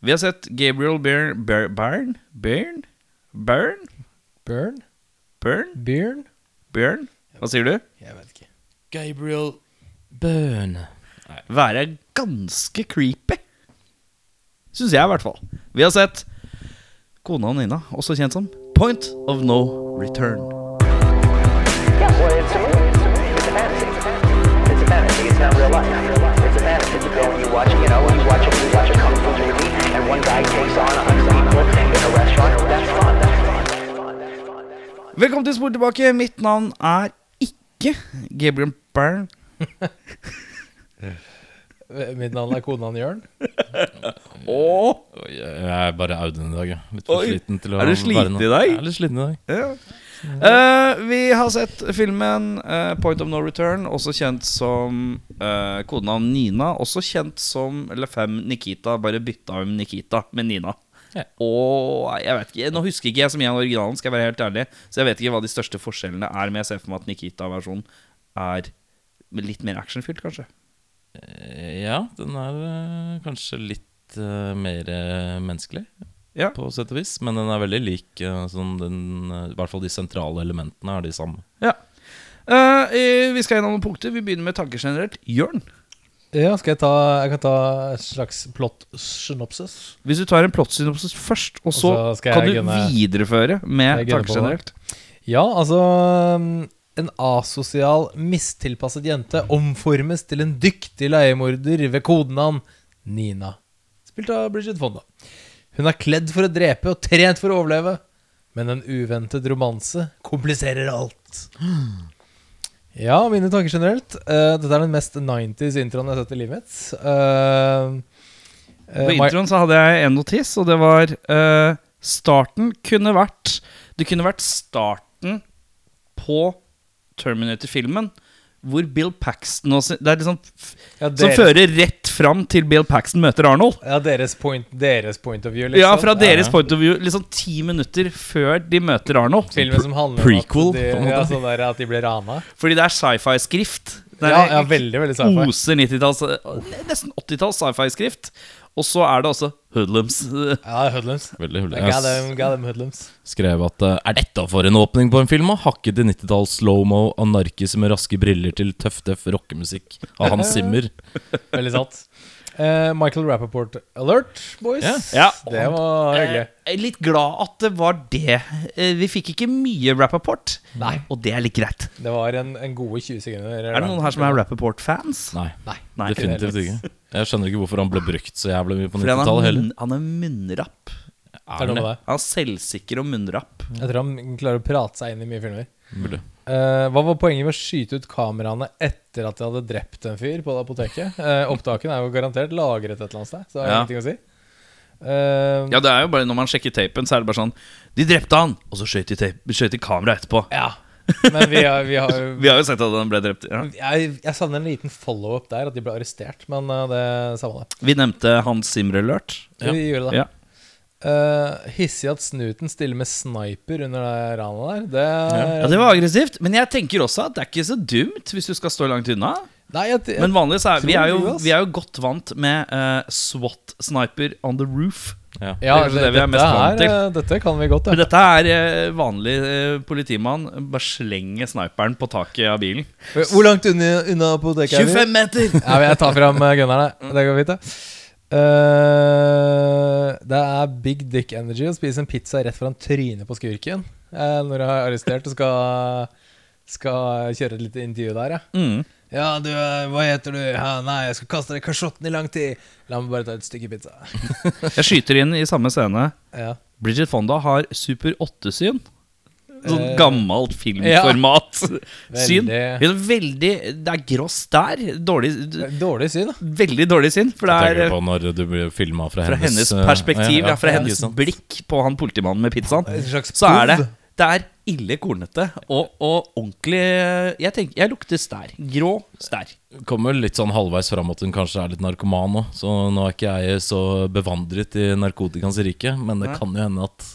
Vi har sett Gabriel Byrne Byrne Byrne Byrne Byrne Byrne Byrne? Byrne Hva sier du? Jeg vet ikke. Gabriel Byrne. Være ganske creepy. Syns jeg, i hvert fall. Vi har sett kona Nina, også kjent som Point of No Return. Yeah, well, it's a movie. It's a fantasy. It's a fantasy. It's not real life. It's a fantasy. You go and you watch, you know, you watch a, you watch a Velkommen til Spor tilbake. Mitt navn er ikke Gabriel Byrne. Mitt navn er konan Jørn. Og Jeg er bare Audun i dag, jeg. Litt for Oi, sliten til å er du sliten i dag? Jeg er litt sliten i dag. Ja. Eh, vi har sett filmen uh, Point of No Return, også kjent som uh, kodenavn Nina. Også kjent som eller fem, Nikita, bare bytta om Nikita med Nina. Ja. Og jeg vet ikke, Nå husker ikke jeg så mye av originalen, skal jeg være helt ærlig. Så jeg vet ikke hva de største forskjellene er, men jeg ser for meg at Nikita-versjonen er litt mer actionfylt, kanskje. Ja, den er kanskje litt mer menneskelig, Ja. på sett og vis. Men den er veldig lik. sånn den, eh, I hvert fall de sentrale elementene er de samme. Ja. Eh, eh, vi skal gjennom noen punkter. Vi begynner med tanker generelt. Jørn, Ja, skal jeg ta Jeg kan ta et slags plot synopsis. hvis du tar en plottsynopsis først, og så, Og så kan du gønne, videreføre med tanker generelt. Ja, altså um, En asosial, mistilpasset jente omformes til en dyktig leiemorder ved kodenavn Nina. Spilt av Bridget Fonda. Hun er kledd for å drepe og trent for å overleve, men en uventet romanse kompliserer alt. Ja, mine tanker generelt. Uh, dette er den mest 90s introen jeg har sett i livet mitt. Uh, uh, På introen så hadde jeg en notis, og det var Starten kunne vært Det kunne vært starten på Terminator-filmen. Hvor Bill Paxton også, Det er liksom ja, Som fører rett fram til Bill Paxton møter Arnold. ja, deres, point, deres point of view, liksom. Ja, fra deres Ja. point of view Liksom ti minutter før de møter Arnold. Filmen som handler om at de, ja, sånn der at de blir rana. Fordi det er sci-fi-skrift. Det Ja, ja, veldig, veldig sci-fi. oser 90-talls Nesten 80-talls sci-fi-skrift. Og så er det altså hoodlums. Ja, hoodlums. Veldig hoodlums. skrev at eh, Er dette for en åpning på en film? Hakket i 90-talls slow-mo, anarkis med raske briller til tøff-tøff rockemusikk av Hans Zimmer. Veldig sant. Eh, Michael Rappaport alert, boys. Ja. Ja. Det var hyggelig. Jeg er litt glad at det var det. Uh, Vi fikk ikke mye Rappaport, Nei. og det er litt greit. Det var en, en gode 20 sekunder. Er det noen her som er Rappaport-fans? Nei, Nei. Nei, definitivt ikke. Jeg skjønner ikke hvorfor han ble brukt så jævlig mye på Fordi han er, 90-tallet heller. han er munnrapp. Det er noe det. Han er selvsikker og munnrapp. Jeg tror han klarer å prate seg inn i mye filmer. Mm. Uh, hva var poenget med å skyte ut kameraene etter at de hadde drept en fyr på det apoteket? Uh, opptakene er jo garantert lagret et eller annet sted, så har har Ja. ingenting å si. Uh, Ja, det er jo bare Når man sjekker tapen, så er det bare sånn De drepte han, og så skjøt de, skjøt de kameraet etterpå. ja. Men vi har, vi har Vi har jo sett at han ble drept. Ja. jeg, jeg savner en liten follow-up der, at de ble arrestert. Men eh, det samme det. Vi nevnte Hans Zimmer-alert. Ja. Vi gjorde det. Ja. Eh, hissig at snuten stiller med sniper under det ranet der. Det, Ja, Det var aggressivt, men jeg tenker også at det er ikke så dumt hvis du skal stå langt unna. Nei, jeg, jeg, Men vanligvis er vi er jo, vi er jo godt vant med uh, SWAT-sniper on the roof. Ja. ja, det kanskje det vi er mest dette vant til. eh, Dette kan vi godt, Men ja. dette er eh, vanlig eh, politimann. Bare slenge sniperen på taket av bilen. Hvor langt unna, unna apoteket er vi? 25 meter! Ja, jeg tar fram uh, gunnerne. Det går fint, det. Eh, det er big dick energy å spise en pizza rett foran trynet på skurken uh, når jeg er arrestert og skal, skal kjøre et lite intervju der. Ja, Mm. ja du, eh, hva heter du? Ja, nei, jeg skal kaste deg i kasjotten i lang tid. La meg bare ta et stykke pizza. Jeg skyter inn i samme scene. Ja. Bridget Fonda har Super 8-syn. Sånn Eh, gammelt filmformat. Syn. Veldig- veldig Det er gross der. Dårlig, Dårlig syn, da. veldig dårlig syn. For det er du på når du blir filma fra, fra hennes eh, perspektiv, ja, fra hennes blikk på han politimannen med pizzaen. Så er det. Det er ille kornete og, og ordentlig Jeg tenker, jeg lukter stær. Grå stær. Kommer litt sånn halvveis fram at hun kanskje er litt narkoman òg. Så nå er ikke jeg så bevandret i narkotikans rike, men det kan jo hende at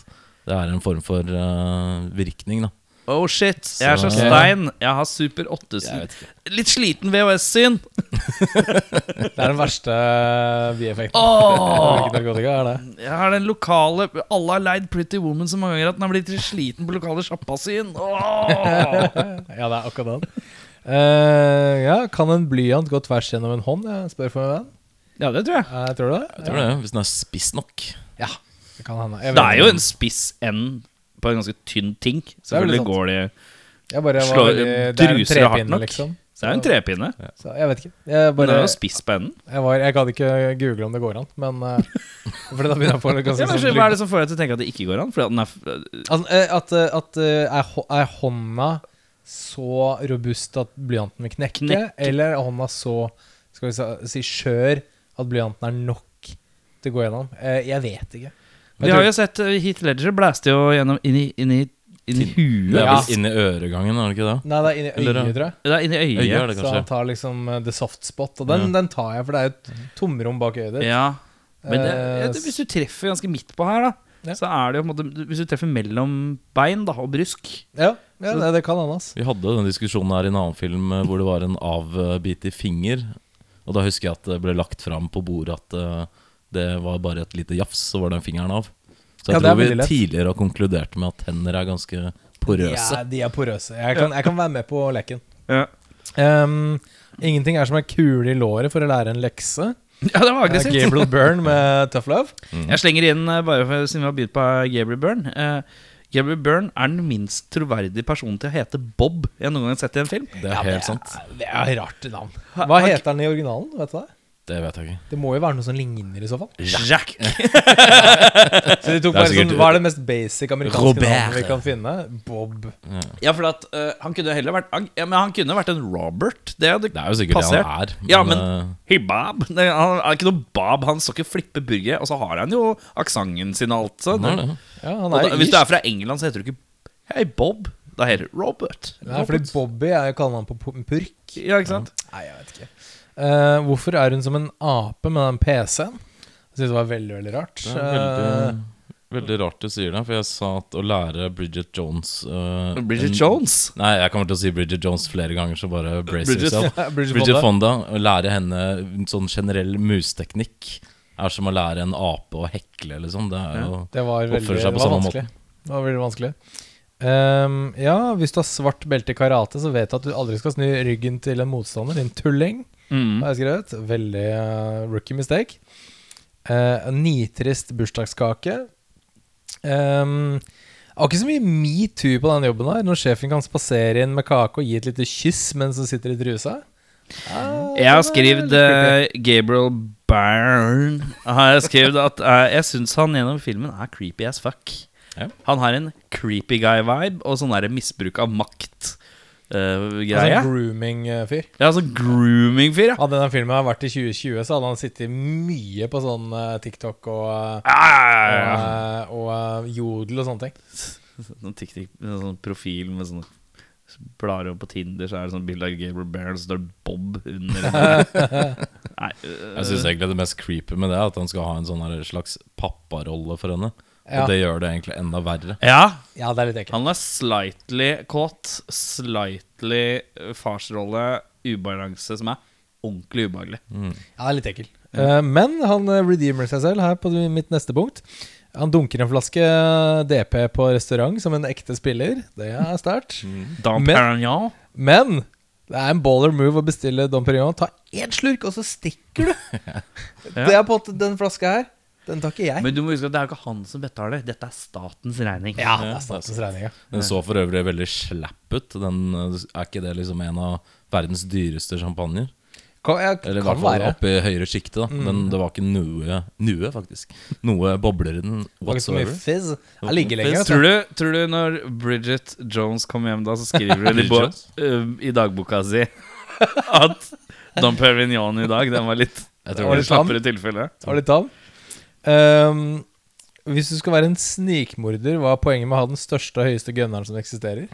det er en form for uh, virkning, da. Oh shit, jeg er så stein. Jeg har Super 8 Jeg. Litt sliten VHS-syn. Det er den verste bieffekten. Narkotika, er det? Jeg har den lokale Alle har leid Pretty Woman så mange ganger at den har blitt litt sliten på lokale sjappa-syn. Oh! Ja, det er akkurat den. Uh, ja, kan en blyant gå tvers gjennom en hånd? Jeg spør for meg venn. Ja, det tror jeg. Uh, tror du det? Jeg tror det, hvis den er spiss nok. Ja, det kan hende. Jeg Det er jo ikke. en spiss end på en ganske tynn ting. Selvfølgelig sant. går det Jeg bare var slår- veldig, Det er en druser det hardt trepinne, nok. liksom. Det er jo en trepinne. Så jeg vet ikke. Jeg, Men bare, det er jo spiss på enden. jeg, var, jeg gadd ikke google om det går an, men For da begynner jeg å få litt ganske Ja, men, sånn hva er det som får deg til å tenke at det ikke går an? Fordi at den er Altså, eh, at, eh, at eh, er, hå- er hånda så robust at blyanten vil knekke, Knekke. eller er hånda så skal vi sa- si skjør at blyanten er nok til å gå gjennom? Eh, jeg vet ikke. Vi har jo sett Heat Ledger blæste jo gjennom inn i, inn i, inn i Det huet. er Ja. vel inni øregangen, er det ikke det? Nei, det er inni Eller, øyet, tror jeg. Det er inn i Øyet øyet. er det Så han tar liksom uh, the soft spot, og den, Ja. den tar jeg, for det er jo et tomrom bak øyet ditt. Ja. Men det, Eh, hvis du treffer ganske midt på her, da, Ja. så er det jo på en måte Hvis du treffer mellom bein da, og brysk Ja, ja det, det kan han. Vi hadde den diskusjonen her i en annen film eh, hvor det var en avbitt i finger. Og da husker jeg at det ble lagt fram på bordet at eh, det var bare et lite jafs, så var den fingeren av. Så jeg det er tror vi tidligere har konkludert med at tenner er ganske porøse. Ja, de er porøse. Jeg kan, jeg kan være med på leken. Ja, Um, ingenting er som en kule i låret for å lære en lekse. Ja, det var Det er aggressivt. Gabriel Byrne med Tough Love. Jeg slenger inn, eh, bare for, siden vi har begynt på Gabriel Byrne uh, Gabriel Byrne er den minst troverdige personen til å hete Bob jeg noen gang har sett i en film. Det er helt sant. Det er rart navn. Hva heter den i originalen? Vet du det? Det vet jeg ikke. Det må jo være noe som ligner, i så fall. Jack. Så de tok bare sånn, Hva er det mest basic amerikanske Robert. navnet vi kan finne? Bob. Ja, for at uh, han kunne heller vært han, ja, Men han kunne vært en Robert. Det hadde Det er jo sikkert passert. det han er. Ja, men eh, Hey, Bob. Det, han er ikke noe Bob. Han skal ikke flippe burget. Og så har han jo aksenten sin og alt. Sånn. han. Ja, han Og er da, hvis du er fra England, så heter du ikke Hei, Bob. Da heter du Robert. Nei, fordi Bobby er jo kallenavn på purk. Ja, ikke sant? Nei, jeg vet ikke. Eh, hvorfor er hun som en ape med den PC-en? Jeg synes det var veldig, veldig rart. Det er veldig, veldig rart du sier det, for jeg sa at å lære Bridget Jones uh, Bridget en- Jones. Nei, jeg kommer til å si Bridget Jones flere ganger, så bare brace Bridget- yourself. Ja, Bridget Bridget Fonda. Fonda, å lære henne en sånn generell musteknikk er som å lære en ape å hekle, liksom. Det er jo Det var veldig seg på var samme vanskelig. Det var veldig vanskelig. Um, ja, hvis du har svart belte i karate, så vet du at du aldri skal snu ryggen til en motstander. Din tulling, Mm. har jeg skrevet. Veldig eh, rookie mistake. Uh, nitrist bursdagskake. Um, det var ikke så mye metoo på den jobben her, når sjefen kan spasere inn med kake og gi et lite kyss mens hun sitter i trusa. Ah, Jeg har skrevet uh, Gabriel Byrne Har jeg skrevet at eh, Jeg syns han gjennom filmen er creepy as fuck. Ja. Han har en creepy guy-vibe og sånn der misbruk av makt. Eh, Altså greie grooming-fyr. Ja, altså grooming-fyr, ja. Hadde denne filmen vært i 2020, så hadde han sittet mye på sånn eh, TikTok og, eh, Ja, ja, ja, og, og Jodel og sånne ting. Sånn TikTok, sånn profil med sånn Blar opp på Tinder, så er det sånn bilde av Gabriel Byrne, så står Bob under. Nei, øh, Jeg syns egentlig det mest creepy med det er at han skal ha en sånn slags papparolle for henne. Ja. Og det gjør det egentlig enda verre. Ja, Ja, det er litt ekkelt. han er slightly kåt, slightly øh, farsrolle, ubalanse, som er ordentlig ubehagelig. Ja, det er litt ekkel. Eh, men han eh, redeemer seg selv her på mitt neste punkt. Han dunker en flaske DP på restaurant som en ekte spiller. Det er sterkt. Dom Men-. Men det er en baller move å bestille Dom Perignon. Ta én slurk, og så stikker du. Det er på en måte den flaska her. Den tar ikke jeg. Men du må huske at det er jo ikke han som betaler, dette er statens regning. ja, det er statens regning. ja. Den så for øvrig veldig slapp ut. Den, er ikke det liksom en av verdens dyreste champagner? Kan, jeg, Eller i hvert fall oppe i høyere sjiktet, da. Men det var ikke noe, noe faktisk. Noe bobler i den whatsoever. fizz. Jeg ligger lenger. fizz. Tror du, tror du når Bridget Jones kom hjem da, så skriver hun i, øh, i dagboka si at Dom Perignon i dag, den var litt Jeg Det var litt slappere tilfelle. Det var litt tam. Ehm, hvis du skal være en snikmorder, hva er poenget med å ha den største og høyeste gunneren som eksisterer?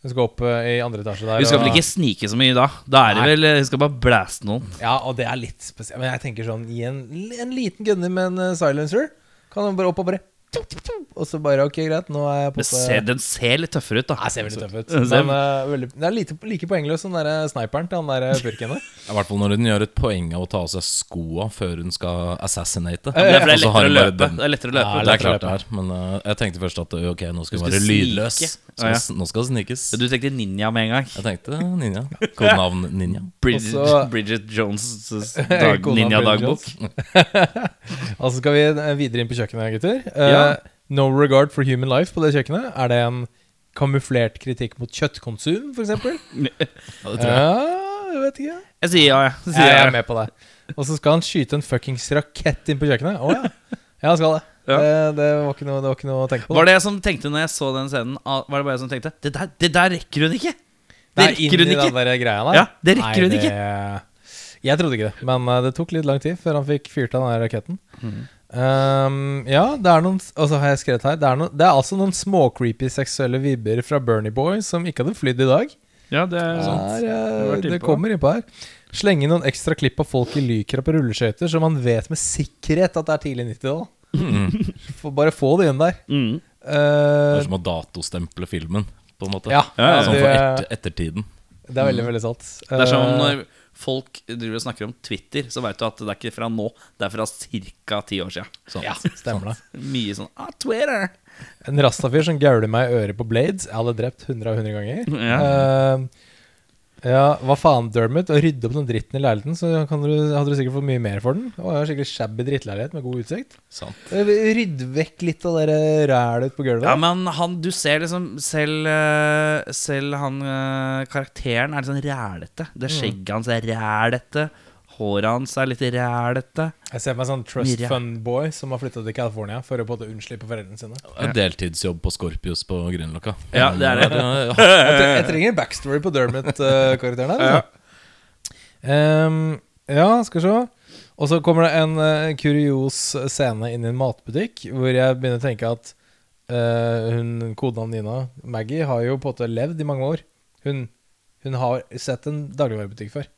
Du skal opp eh, i andre etasje der. Vi skal og- vel ikke snike så mye da? Da er det Nei. vel Vi skal bare blaste noen. Ja, og det er litt spesielt. Men jeg tenker sånn Gi en, en liten gunner med en eh, silencer. Kan du bare opp og bare Og så bare ok, greit, nå er jeg på ser, den ser litt tøffere ut, da. Nei, ser veldig tøff ut. Men uh, veldig, den er lite, like poengløs som den der sniperen til han der purken der. I hvert fall når hun gjør et poeng av å ta av seg skoa før hun skal assassinate. Ja, ja, det er fordi det er. Det er lettere å løpe. Ja, Det er klart det er, men uh, jeg tenkte først at ok, nå skal hun være lydløs. Så Ja, ja. Nå skal det snikes. Du tenkte ninja med en gang. Jeg tenkte Ninja. Kodenavn Ninja. Bridget, Også, Bridget Jones' dag, ninja-dagbok. Og så skal vi eh, videre inn på kjøkkenet, gutter. Eh, Ja. No regard for human life på det kjøkkenet. Er det en kamuflert kritikk mot kjøttkonsum, f.eks.? Ja, det tror jeg. Ja, jeg vet ikke. Jeg sier ja, jeg. Sier ja, jeg er med på det. Og så skal han skyte en fuckings rakett inn på kjøkkenet. Å ja. Ja, han skal det. Ja. Det, det, var ikke noe, det var ikke noe å tenke på. Var det jeg som tenkte når jeg så den scenen Var det bare jeg som tenkte Det der, det der rekker hun ikke! Det er rekker hun ikke! den der greia der? Ja, det rekker hun ikke. Jeg trodde ikke det, men eh, det tok litt lang tid før han fikk fyrt av den raketten. Mhm. Um, ja, det er noen Og så har jeg skrevet her Det er, noen, det er altså noen småcreepy seksuelle vibber fra Bernie Boy som ikke hadde flydd i dag. Ja, det er sant. Det har eh, det kommer innpå her. Slenge inn noen ekstra klipp av folk i lykra på rulleskøyter, så man vet med sikkerhet at det er tidlig 90-tall. Mm. Bare få det inn der. Mm. Det Eh, er som å datostemple filmen, på en måte. ja, Ja, ja. Sånn for etter, ettertiden. det er veldig, veldig sant. Det er som Eh, når folk driver og snakker om Twitter, så veit du at det er ikke fra nå, det er fra ca. ti år siden. Sånn. Ja, stemmer det. Mye sånn ah, Twitter! En rastafyr som gauler meg i øret på Blades. Jeg hadde drept 100 av 100 ganger. Ja. Eh, ja, hva faen, Dermot? Å rydde opp den dritten i leiligheten, så kan du, hadde du sikkert fått mye mer for den. Å, jeg har skikkelig shabby drittleilighet med god utsikt. Sant. Eh, Rydd vekk litt av det rælet på gulvet. Ja, men han, du ser liksom Selv, eh, selv han eh, karakteren er litt sånn rælete. Det skjegget hans er rælete. Håret hans er litt rælete. Jeg ser på meg sånn trust Mye. fund boy som har flytta til California for å både unnslippe foreldrene sine. Ja. Deltidsjobb på Scorpius på Grünerløkka. Ja, det er det. Jeg, jeg trenger en backstory på Dermot-karakteren her. Altså. Um, ja, skal vi se. Og så kommer det en uh, kurios scene inn i en matbutikk hvor jeg begynner å tenke at uh, hun kona Nina, Maggie, har jo på en måte levd i mange år. Hun, hun har sett en dagligvarebutikk før.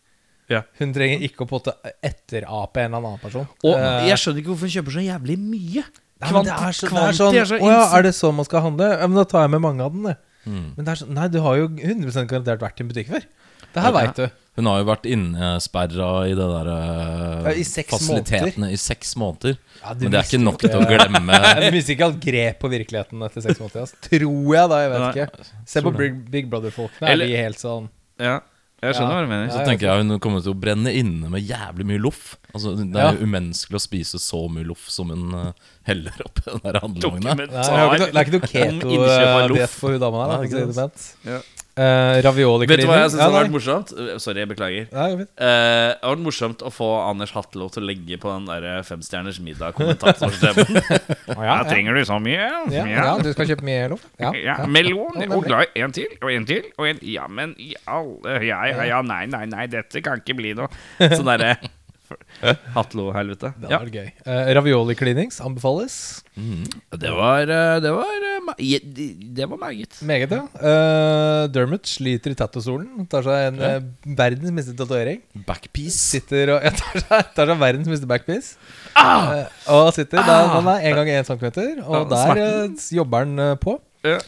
Ja. Hun trenger ikke å potte etterape en eller annen person. Og uh, jeg skjønner ikke hvorfor hun kjøper så jævlig mye. Nei, er, så, det kvanti sånn er så Å ja, er det sånn man skal handle? Ja, men da tar jeg med mange av den, jeg. Mm. Men det er sånn Nei, du har jo 100% garantert vært i en butikk før. Det her okay. veit du. Hun har jo vært innesperra i det der eh, Ja, i seks fasilitetene i seks måneder. Ja, Men det er ikke nok til å glemme Jeg mister ikke alt grep på virkeligheten etter seks måneder. Altså. Tror jeg, da. Jeg vet Nei. ikke. Se på Big, Big Brother-folkene. Er Eller- de helt sånn Ja, jeg skjønner Ja. hva du mener. Så tenker jeg hun kommer til å brenne inne med jævlig mye loff. Altså, det Ja. er jo umenneskelig å spise så mye loff som hun eh, heller oppi den der handlevogna. Det er ikke noe keto-diett for hun dama her. det Ja. Uh, ravioli Vet du hva jeg syns ja, hadde vært morsomt? Uh, Sorry, jeg beklager. Ja. Eh, det hadde vært morsomt å få Anders Hatlo til å legge på den der femstjerners middag-kommentatorstemmen. oh, ja, ja. Trenger du så mye? Ja, ja, du skal kjøpe mye loff? Ja, Ja, ja. melon, Ja, og glad i en til, og en til, og en Ja, men i alle Ja, ja, ja, nei, nei, nei, dette kan ikke bli noe Sånn derre Hatlo-helvete. Det Ja, var gøy. Uh, ravioli cleanings anbefales. Mm. det var eh, Det var eh, Det var meget. Meget, ja. Uh, Dermot sliter i tattosolen. Tar seg en eh, verdens minste tatovering. Backpiece. Sitter og ja, tar, seg, tar seg verdens minste backpiece. Eh, og sitter der Den er en gang én centimeter, og Ja, der jobber han på. Ja.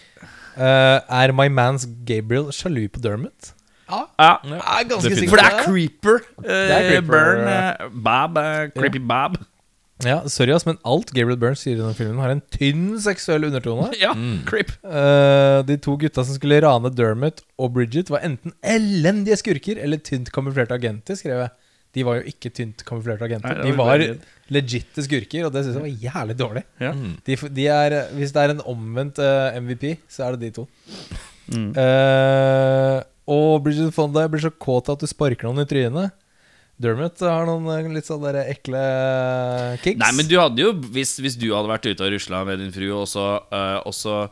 Er My Mans Gabriel sjalu på Dermot? Ja. Ja. Jeg er ganske sikker For det er Creeper. Det er Creeper, Burn, eh, Bob. eh, creepy Bob. Ja, sorry, ass, men alt Gabriel Burns sier i den filmen, har en tynn seksuell undertone. Ja, Mm. creep. Eh, de to gutta som skulle rane Dermot og Bridget, var enten elendige skurker eller tynt kamuflerte agenter, skrev jeg. De var jo ikke tynt kamuflerte agenter. Nei, det de var var veldig- legitte skurker, og det syns jeg var jævlig dårlig. Ja. Mm. De, de er, hvis det er en omvendt eh, MVP, så er det de to. Mm. Eh, og Bridget Fonda blir så kåt at du sparker noen i trynet. Dermot har noen eh, litt sånn der ekle kicks. Nei, men du hadde jo Hvis, hvis du hadde vært ute og rusla med din frue, og så, eh, og så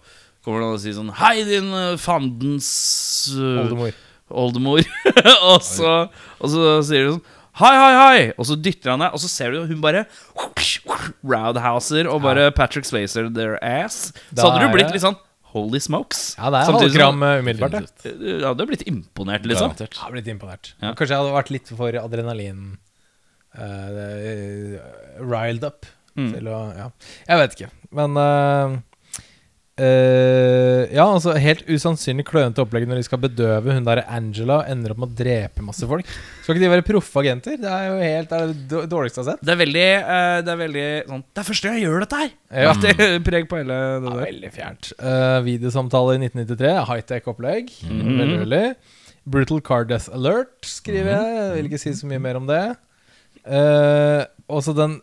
kommer noen og sier sånn Hei, din uh, fandens uh, Oldemor. oldemor. og, så, og så sier du sånn Hei, hei, hei! Og så dytter han deg, og så ser du hun bare roundhouser og bare Patrick Spacer their ass. Så hadde du blitt litt sånn Holy smokes. Ja, det er Samtidig som- eh, umiddelbart. det. Definitivt. Du hadde blitt imponert, liksom. Ja, Jeg hadde blitt imponert. Ja. Kanskje jeg hadde vært litt for adrenalin uh, riled up Mm. Til å, ja. Jeg vet ikke, men eh, eh, Ja, altså helt usannsynlig klønete opplegg når de skal bedøve hun der Angela og ender opp med å drepe masse folk. Skal ikke de være proffe agenter? Det er jo helt det, er det dårligste jeg har sett. Det er veldig, uh, det er veldig sånn Det er første gang jeg gjør dette her! Ja. Det preg på hele det Ja, veldig fjernt. Uh, videosamtale i 1993. High-tech-opplegg. Veldig, veldig. Brutal Car Death Alert, skriver jeg. Jeg vil ikke si så mye mer om det. Uh, også den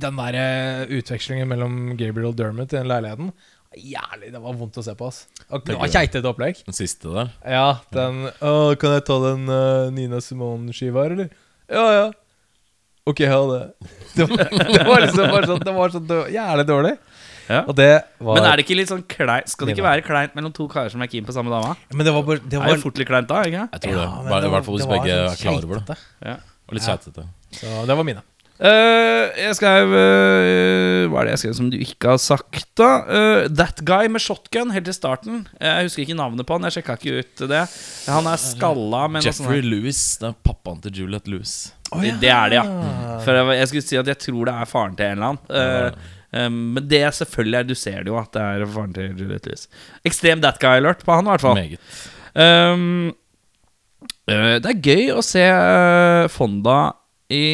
Den der eh, utvekslingen mellom Gabriel og Dermot i den leiligheten. Jævlig, Det var vondt å se på. ass Det var keitete opplegg. Den siste der. Ja, den Å, kan jeg ta den uh, Nina Simone-skiva her, eller? Ja, ja. Ok, ha det. Det var, det var liksom bare sånn Det var så då- jævlig dårlig. Ja. Og det var Men er det ikke litt sånn kleint Skal det ikke Nina. være kleint mellom to karer som er keen på samme dama? Men det var bare Det Det er jo fort litt kleint da, ikke Jeg tror Ja, det. Bare, I hvert fall hvis begge sånn er klar over det. Og litt Ja. keitete. Så det var mine. Eh, jeg skrev uh, Hva er det jeg skrev som du ikke har sagt, da? Uh, that Guy med shotgun helt i starten. Jeg husker ikke navnet på han. Jeg sjekka ikke ut det. Han er skalla, men sånn Jeffrey Lewis. Det er pappaen til Juliette Lewis. Det er det, ja. For jeg, jeg skulle si at jeg tror det er faren til en eller annen. Men det er selvfølgelig er Du ser det jo at det er faren til Juliette Lewis. Ekstrem That Guy-alert på han, i hvert fall. Meget. Um, eh, det er gøy å se Fonda i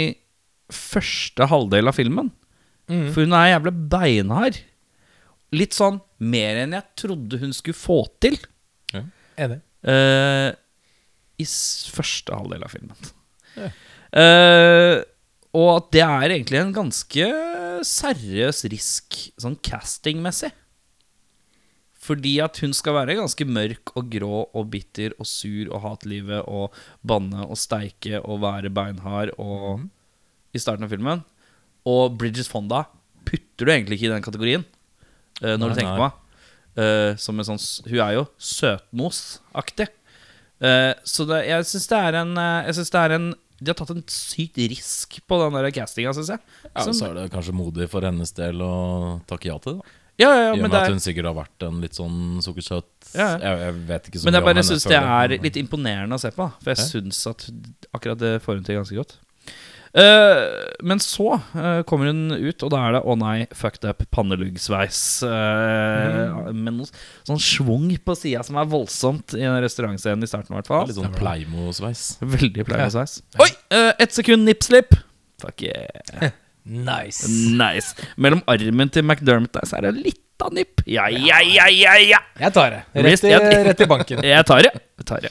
første halvdel av filmen. Mm. For hun er jævlig beinhard. Litt sånn mer enn jeg trodde hun skulle få til Enig. Uh, i første halvdel av filmen. Ja. Uh, og at det er egentlig en ganske seriøs risk sånn castingmessig. Fordi at hun skal være ganske mørk og grå og bitter og sur og hate livet og banne og steike og være beinhard og i starten av filmen. Og Bridges Fonda putter du egentlig ikke i den kategorien, uh, når Nei, du tenker nei. på meg. Uh, som en sånn Hun er jo søtmosaktig. Uh, så det, jeg syns det er en eh, Jeg synes det er en De har tatt en sykt risk på den der castinga, syns jeg. Ja, Som- så er det kanskje modig for hennes del å takke ja til det. da. ja, ja, ja, I og med at at er, hun sikkert har vært en litt sånn sukkersøt Ja, jeg, jeg vet ikke så men jeg mye om bare henne, syns det er litt imponerende å se på. For jeg syns at akkurat det får hun til ganske godt. Eh, men så uh, kommer hun ut, og da er det 'Å nei, fucked up panneluggsveis'. Uh, Med noe sånn schwung på sida som er voldsomt i den restaurantscenen i starten. i hvert fall Litt sånn pleimosveis. Veldig Veldig Ja. Oi! Uh, ett sekund nipslip. Fuck yeah. Nice. Nice. Mellom armen til McDermott der, så er det litt av nipp. Ja, ja, ja, ja, ja. Jeg tar det. Rett i, rett i banken. Jeg tar det. Jeg tar det.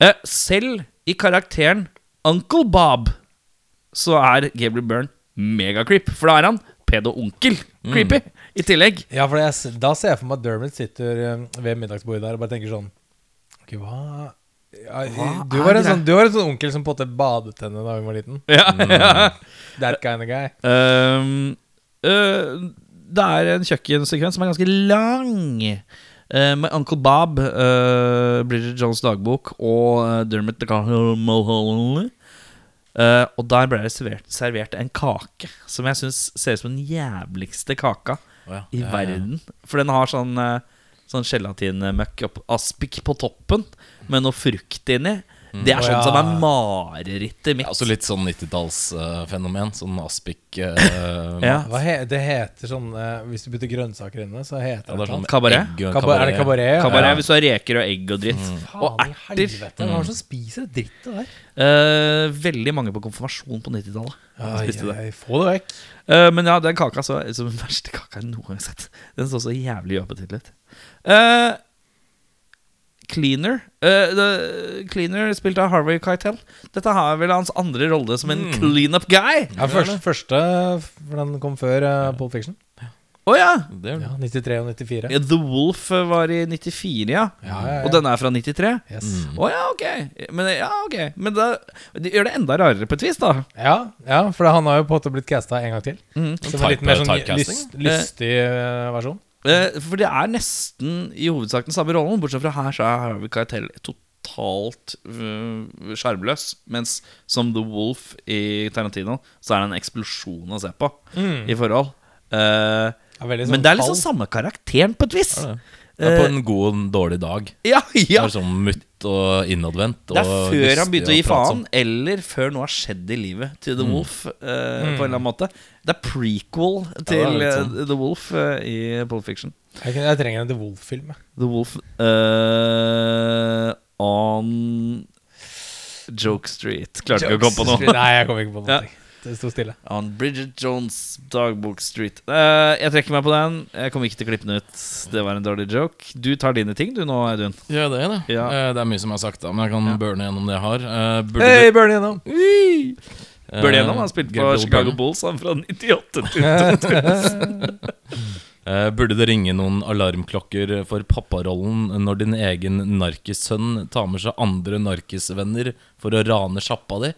Eh, selv i karakteren Uncle Bob så er Gabriel Byrne megacreep. For da er han pedo-onkel creepy i tillegg. Ja, for jeg, da ser jeg for meg at Dermot sitter eh, ved middagsbordet der og bare tenker sånn Ok, hva ja, du, var en sånn, du var en sånn onkel som på en måte badet henne da hun var liten. Ja, ja. That kind of guy. Um, uh, det er en kjøkkensekvens som er ganske lang. Uh, med Uncle Bob, uh, Bridget Jones' dagbok og uh, Dermot the Mulholland. Eh, og der ble det servert, servert en kake som jeg syns ser ut som den jævligste kaka oh, ja. i ja. verden. For den har sånn, uh, sånn gelatinmøkk opp aspik på toppen med noe frukt inni. Det er sånn ja. som er marerittet mitt. Ja, altså litt sånn 90-tallsfenomen. sånn aspik uh, Ja. He, det heter sånn uh, Hvis du putter grønnsaker inne, så heter Ja, det er sånn Kabaret? egg kabaret. Kaba- Er det kabaret? Kabaret Ja. hvis du har reker og egg og dritt. Og Faen i erter. helvete. mm. er det som spiser dritt det der? Eh, veldig mange på konfirmasjon på 90-tallet. Ai, Spiste det. få det vekk. Eh, men ja, den kaka så, som den verste kaka jeg noen gang har sett. Den så så jævlig appetittlig ut. Eh, Cleaner Uh, the, Cleaner spilt av Harvey Keitel. Dette har vel hans andre rolle som en clean-up guy. Ja, første, første, for den kom før uh, Pole Fiction. Å ja! Det er, Ja, 93 og 94. Ja, The Wolf eh, var i 94, ja. Ja, ja, ja. Og denne er fra 93. Yes. Å ja, ok. Men, ja, okay. Men da, det gjør det enda rarere på et vis, da. Ja, ja, for han har jo på en måte blitt casta en gang til. Mm. Som en litt mer sånn lyst, lystig eh, versjon. Eh, For det er nesten i hovedsak den samme rollen, bortsett fra her så er Harvey Keitel totalt øh, sjarmløs. mens som The Wolf i Tarantino, så er det en eksplosjon å se på i forhold. Uh, det sånn men det er liksom samme karakteren på et vis. Ja, det. Er på en god og en dårlig dag. Ja, ja. Det er sånn mutt og innadvendt. Det er før han begynte å gi faen, eller før noe har skjedd i livet til The Wolf. eh, På en eller annen måte Det er prequel til ja, er eh, sånn. The Wolf uh, i Pulp Fiction. Jeg, jeg trenger en The Wolf-film. The Wolf uh, on Joke Street. Klarte ikke å komme på noe. Nei, jeg kom ikke på noe. Det sto stille. On Bridget Jones' Dagbok Street. Uh, jeg trekker meg på den. Jeg kommer ikke til å klippe den ut. Det var en dårlig joke. Du tar dine ting, du nå, Audun. Ja, det er det. Ja. Uh, Det er mye som er sagt, da, men jeg kan Ja. burne gjennom det jeg har. Uh, burde Hei, det- burn igjennom! eh, gjennom? Han spilte på Chicago. Bulls han fra 98 til Eh, Burde det ringe noen alarmklokker for papparollen når din egen narkissønn tar med seg andre narkisvenner for å rane sjappa di?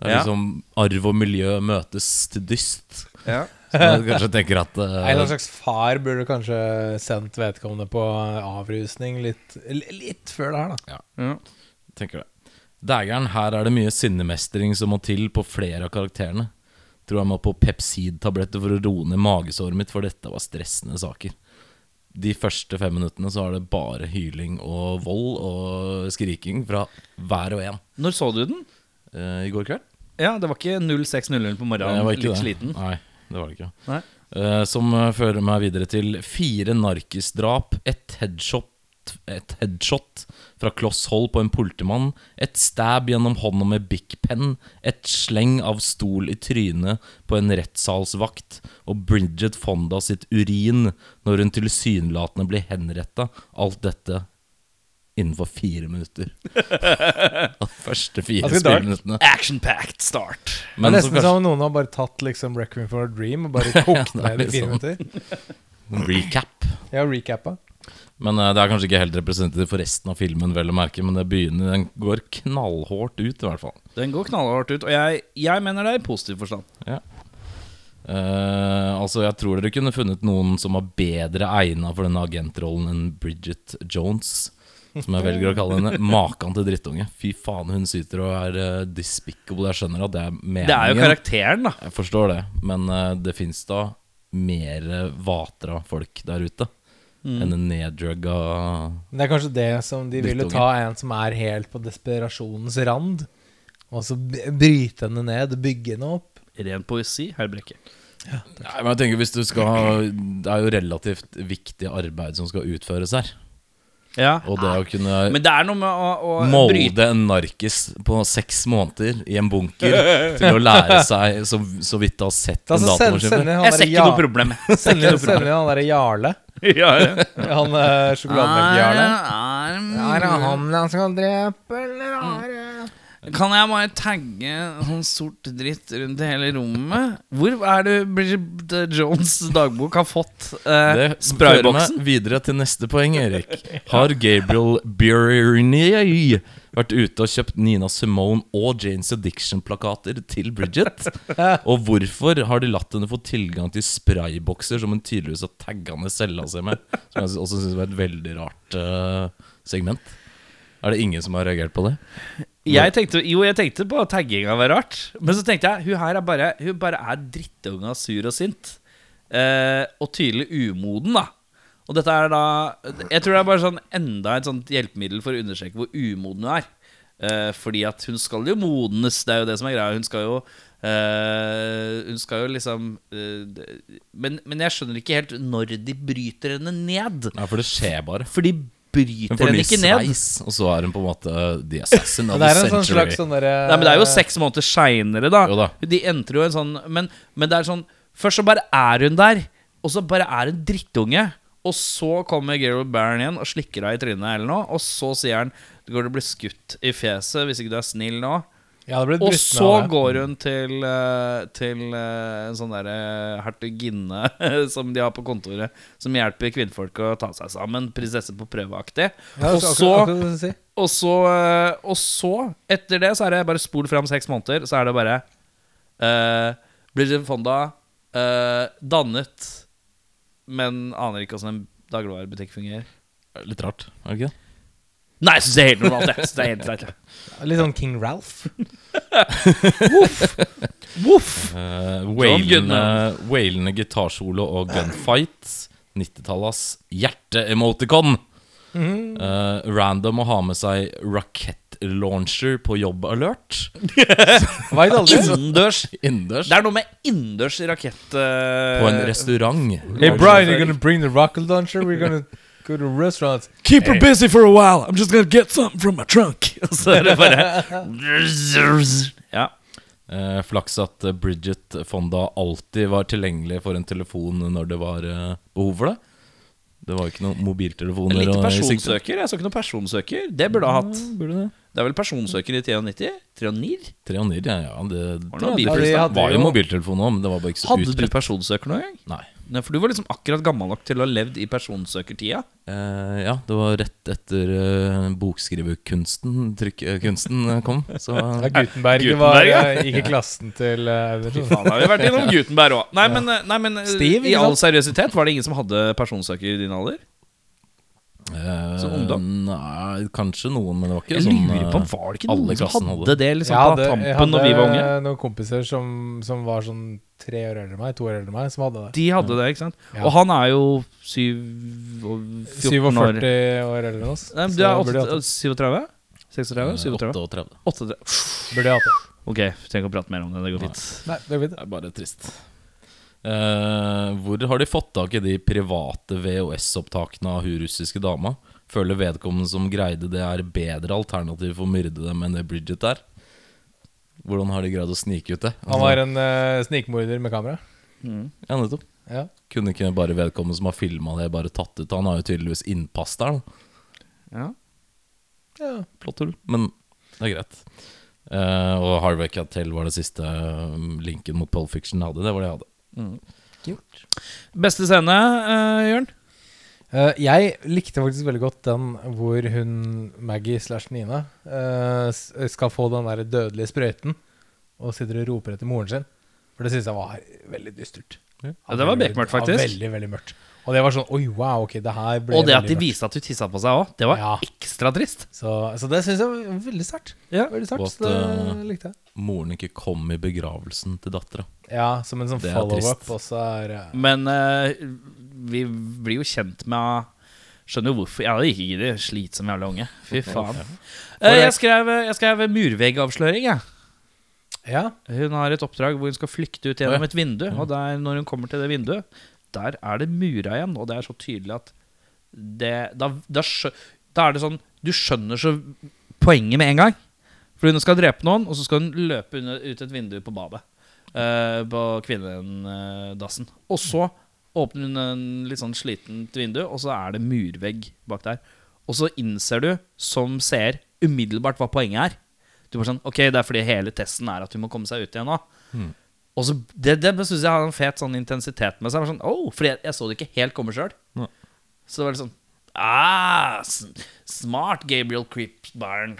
Det er Ja. liksom arv og miljø møtes til dyst. ja. Så jeg kanskje tenker at En eller annen eh, slags far burde kanskje sendt vedkommende på avrusning litt, litt før det her, da. Ja. tenker det. Dægeren, her er det mye sinnemestring som må til på flere av karakterene. Tror jeg må på Pepsid-tabletter for å roe ned magesåret mitt, for dette var stressende saker. De første fem minuttene så er det bare hyling og vold og skriking fra hver og en. Når så du den? Uh, I går kveld? Ja, det var ikke 06.00 på morgenen. Litt det. sliten. Nei, det var det ikke. Nei. Eh, som eh, fører meg videre til fire narkisdrap, et headshot et headshot fra kloss hold på en politimann, et stab gjennom hånda med big Pen, et sleng av stol i trynet på en rettssalsvakt, og Bridget Fonda sitt urin når hun tilsynelatende blir henretta. Alt dette innenfor fire minutter. De første fire spillminuttene. Action-packed start. Det er nesten kanskje som om noen har bare tatt liksom Requiem for a Dream og bare kokt er ned i fire sånn. minutter. recap. Ja, recappa. Men uh, det er kanskje ikke helt representativt for resten av filmen, vel å merke, men det begynner, den går knallhardt ut, i hvert fall. Den går knallhardt ut, og jeg, jeg mener det i positiv forstand. Eh, altså, jeg tror dere kunne funnet noen som var bedre egna for denne agentrollen enn Bridget Jones. Som jeg velger å kalle henne. Maken til drittunge. Fy faen, hun syter og er uh, despicable. Jeg skjønner at det er meningen. Det er jo karakteren, da. Jeg forstår det, men uh, det fins da mer vatra folk der ute Mm. enn en neddrugga Det er kanskje det som de ville ta en som er helt på desperasjonens rand, og så bryte henne ned, bygge henne opp. Ren poesi, herr Brekke. Nei, men jeg tenker hvis du skal Det er jo relativt viktig arbeid som skal utføres her. Ja. Og det å kunne Men det er noe med å, å bryte molde en narkis på seks måneder i en bunker til å lære seg så, så vidt å ha sett Da en så datamaskin Jeg ser ikke noe problem. Sender sender han derre Jarle. ja, ja. Han uh, sjokolademelk-Jarle. Er det han han skal drepe, eller er det Kan jeg bare tagge sånn sort dritt rundt i hele rommet? Hvor er det Bridget Jones' dagbok har fått eh, Det sprayboksen? meg videre til neste poeng, Erik. Har Gabriel Byrnier vært ute og kjøpt Nina Simone og Janes Addiction-plakater til Bridget? Og hvorfor har de latt henne få tilgang til spraybokser som hun tydeligvis har tagga ned cella si med? Som jeg også syns var et veldig rart uh, segment. Er det ingen som har reagert på det? Jeg tenkte, jo, jeg tenkte på at tagginga var rart. Men så tenkte jeg hun her er bare Hun bare er drittunga sur og sint. Eh, og tydelig umoden, da. Og dette er da Jeg tror det er bare sånn enda et sånt hjelpemiddel for å understreke hvor umoden hun er. Eh, fordi at hun skal jo modnes, det er jo det som er greia. Hun skal jo eh, Hun skal jo liksom eh, men, men jeg skjønner ikke helt når de bryter henne ned. Nei, for det skjer bare. For de Hun bryter den henne ikke ned. sveis, og så er hun på en måte the assassin of Det the en sånn century. slags sånn der, Nei, men Det er jo seks måneder seinere, da. Da. De entrer jo en sånn men, men det er sånn Først så bare er hun der, og så bare er hun drittunge. Og så kommer Gerald Barron igjen og slikker henne i trynet, eller noe. Og så sier han du går til å bli skutt i fjeset hvis ikke du er snill nå. Ja, det ble Og så av det. går hun til, eh, til eh, en sånn derre hertuginne som de har på kontoret, som hjelper kvinnfolk å ta seg sammen. Prinsesse på prøveaktig. Ja, og sier. og eh, og så, etter det, så er det bare spol fram seks måneder. Så er det bare uh, Bridget Fonda uh, dannet, men aner ikke hvordan en dagligvarebutikk fungerer. Litt rart, er det ikke det? Nei, jeg syns det er helt normalt. Jeg synes det er helt greit. Litt sånn King Ralph. Voff! Uh, Wailende wailende gitarsolo og gunfight. 90-tallas. Hjerte-emoticon! Mm. Uh, random å ha med seg rakett-launcher på jobb-alert. Innendørs. Innendørs. Det er noe med innendørs rakett... Uh, På en restaurant. Hey Brian, you're gonna bring the rocket launcher? We're gonna go to restaurants. Keep her busy for a while. I'm just gonna get something from my trunk. Så er det bare Ja. Eh, flaks at eh, Bridget Fonda alltid var tilgjengelig for en telefon når det var eh, behov for det. Det var jo ikke noen mobiltelefoner. Litt og- personsøker. Jeg så ikke noe personsøker. Det burde ha hatt. Ja, burde det. Det er vel personsøker i 93? 39? Treonir, ja. ja det, Var det, det noe det, bilpris, var jo jo- mobiltelefon òg, men det var bare ikke så Hadde du utbredt. personsøker noen gang? Nei. Nei, for du var liksom akkurat gammel nok til å ha levd i personsøkertida. Eh, ja, det var rett etter uh, bokskriverkunsten uh, kunsten kom. Så Ja, Gutenberg, Gutenberg, var, ja. ikke klassen til uh, Fy Faen, har vi vært innom Gutenberg òg. Nei, men, eh, nei, men eh, Steve, i all seriøsitet, var det ingen som hadde personsøker i din alder? Eh, Som ungdom? Nei, kanskje noen, men det var ikke Jeg sånn lurer på, eh, Var det ikke noen som hadde hadde. det liksom Jeg på hadde, jeg hadde, når vi var unge? hadde noen kompiser som, som var sånn tre år eldre enn meg, to år eldre enn meg, som hadde det. De hadde det, ikke sant? Ja. Og han er jo syv og 14 47 år. år eldre enn oss. Nei, du er burde jeg 38, hatt 37? 36? eh, 37? 38. 38. det. Burde jeg hatt det. Ok, trenger ikke å prate mer om det. Det går fint. Nei, det går fint. Det er bare trist. Eh, hvor har de fått tak i de private VHS-opptakene av hun russiske dama? Føler vedkommende som greide det, er bedre alternativ for å myrde dem enn det Bridget er? Hvordan har de greid å snike ut det? Han var en uh, snikmorder med kamera. Ja, nettopp. Ja. Kunne ikke bare vedkommende som har filma det, bare tatt ut Han har jo tydeligvis innpass der, da. Ja. ja. Flott tull. Men det er greit. Uh, og Harvey Keitel var det siste eh, linken mot Pole Fiction hadde. Det var det jeg hadde. Beste scene, uh, Jørn? Uh, jeg likte faktisk veldig godt den hvor hun, Maggie slash Nina, uh, skal få den der dødelige sprøyten og sitter og roper etter moren sin. For det syns jeg var veldig dystert. Ja, det var bekmørkt, bekmørkt, ja, faktisk. veldig, veldig mørkt. Og det var sånn Oi, wow, ok, det her ble Og det at de viste at du tissa på seg òg, det var Ja. ekstra trist. Så, så det syns jeg var veldig sterkt. Ja. Veldig sterkt, Og det at, eh, likte jeg. Moren ikke kom i begravelsen til dattera. Ja, som en sånn follow-up. Er eh, Men uh, vi blir jo kjent med Skjønner jo hvorfor. Jeg hadde ikke giddet. Slitsom jævla unge. Fy faen. Uh, jeg, skrev, jeg skrev murveggavsløring, jeg. Ja. Hun har et oppdrag hvor hun skal flykte ut gjennom et vindu. Og der, når hun kommer til det vinduet, der er det mura igjen. Og det er så tydelig at det, da, da, da er det sånn Du skjønner så poenget med en gang. For hun skal drepe noen, og så skal hun løpe ut et vindu på badet. Uh, på kvinnedassen. Og så åpner hun en litt sånn slitent vindu, og så er det murvegg bak der. Og så innser du som seer umiddelbart hva poenget er. Du bare sånn, ok, Det er fordi hele testen er at hun må komme seg ut igjen nå. Og så, Det, det syns jeg har en fet sånn intensitet med seg. Sånn, oh, fordi jeg, jeg så det ikke helt komme sjøl. Så det var litt sånn ah, Smart Gabriel Creepbarn.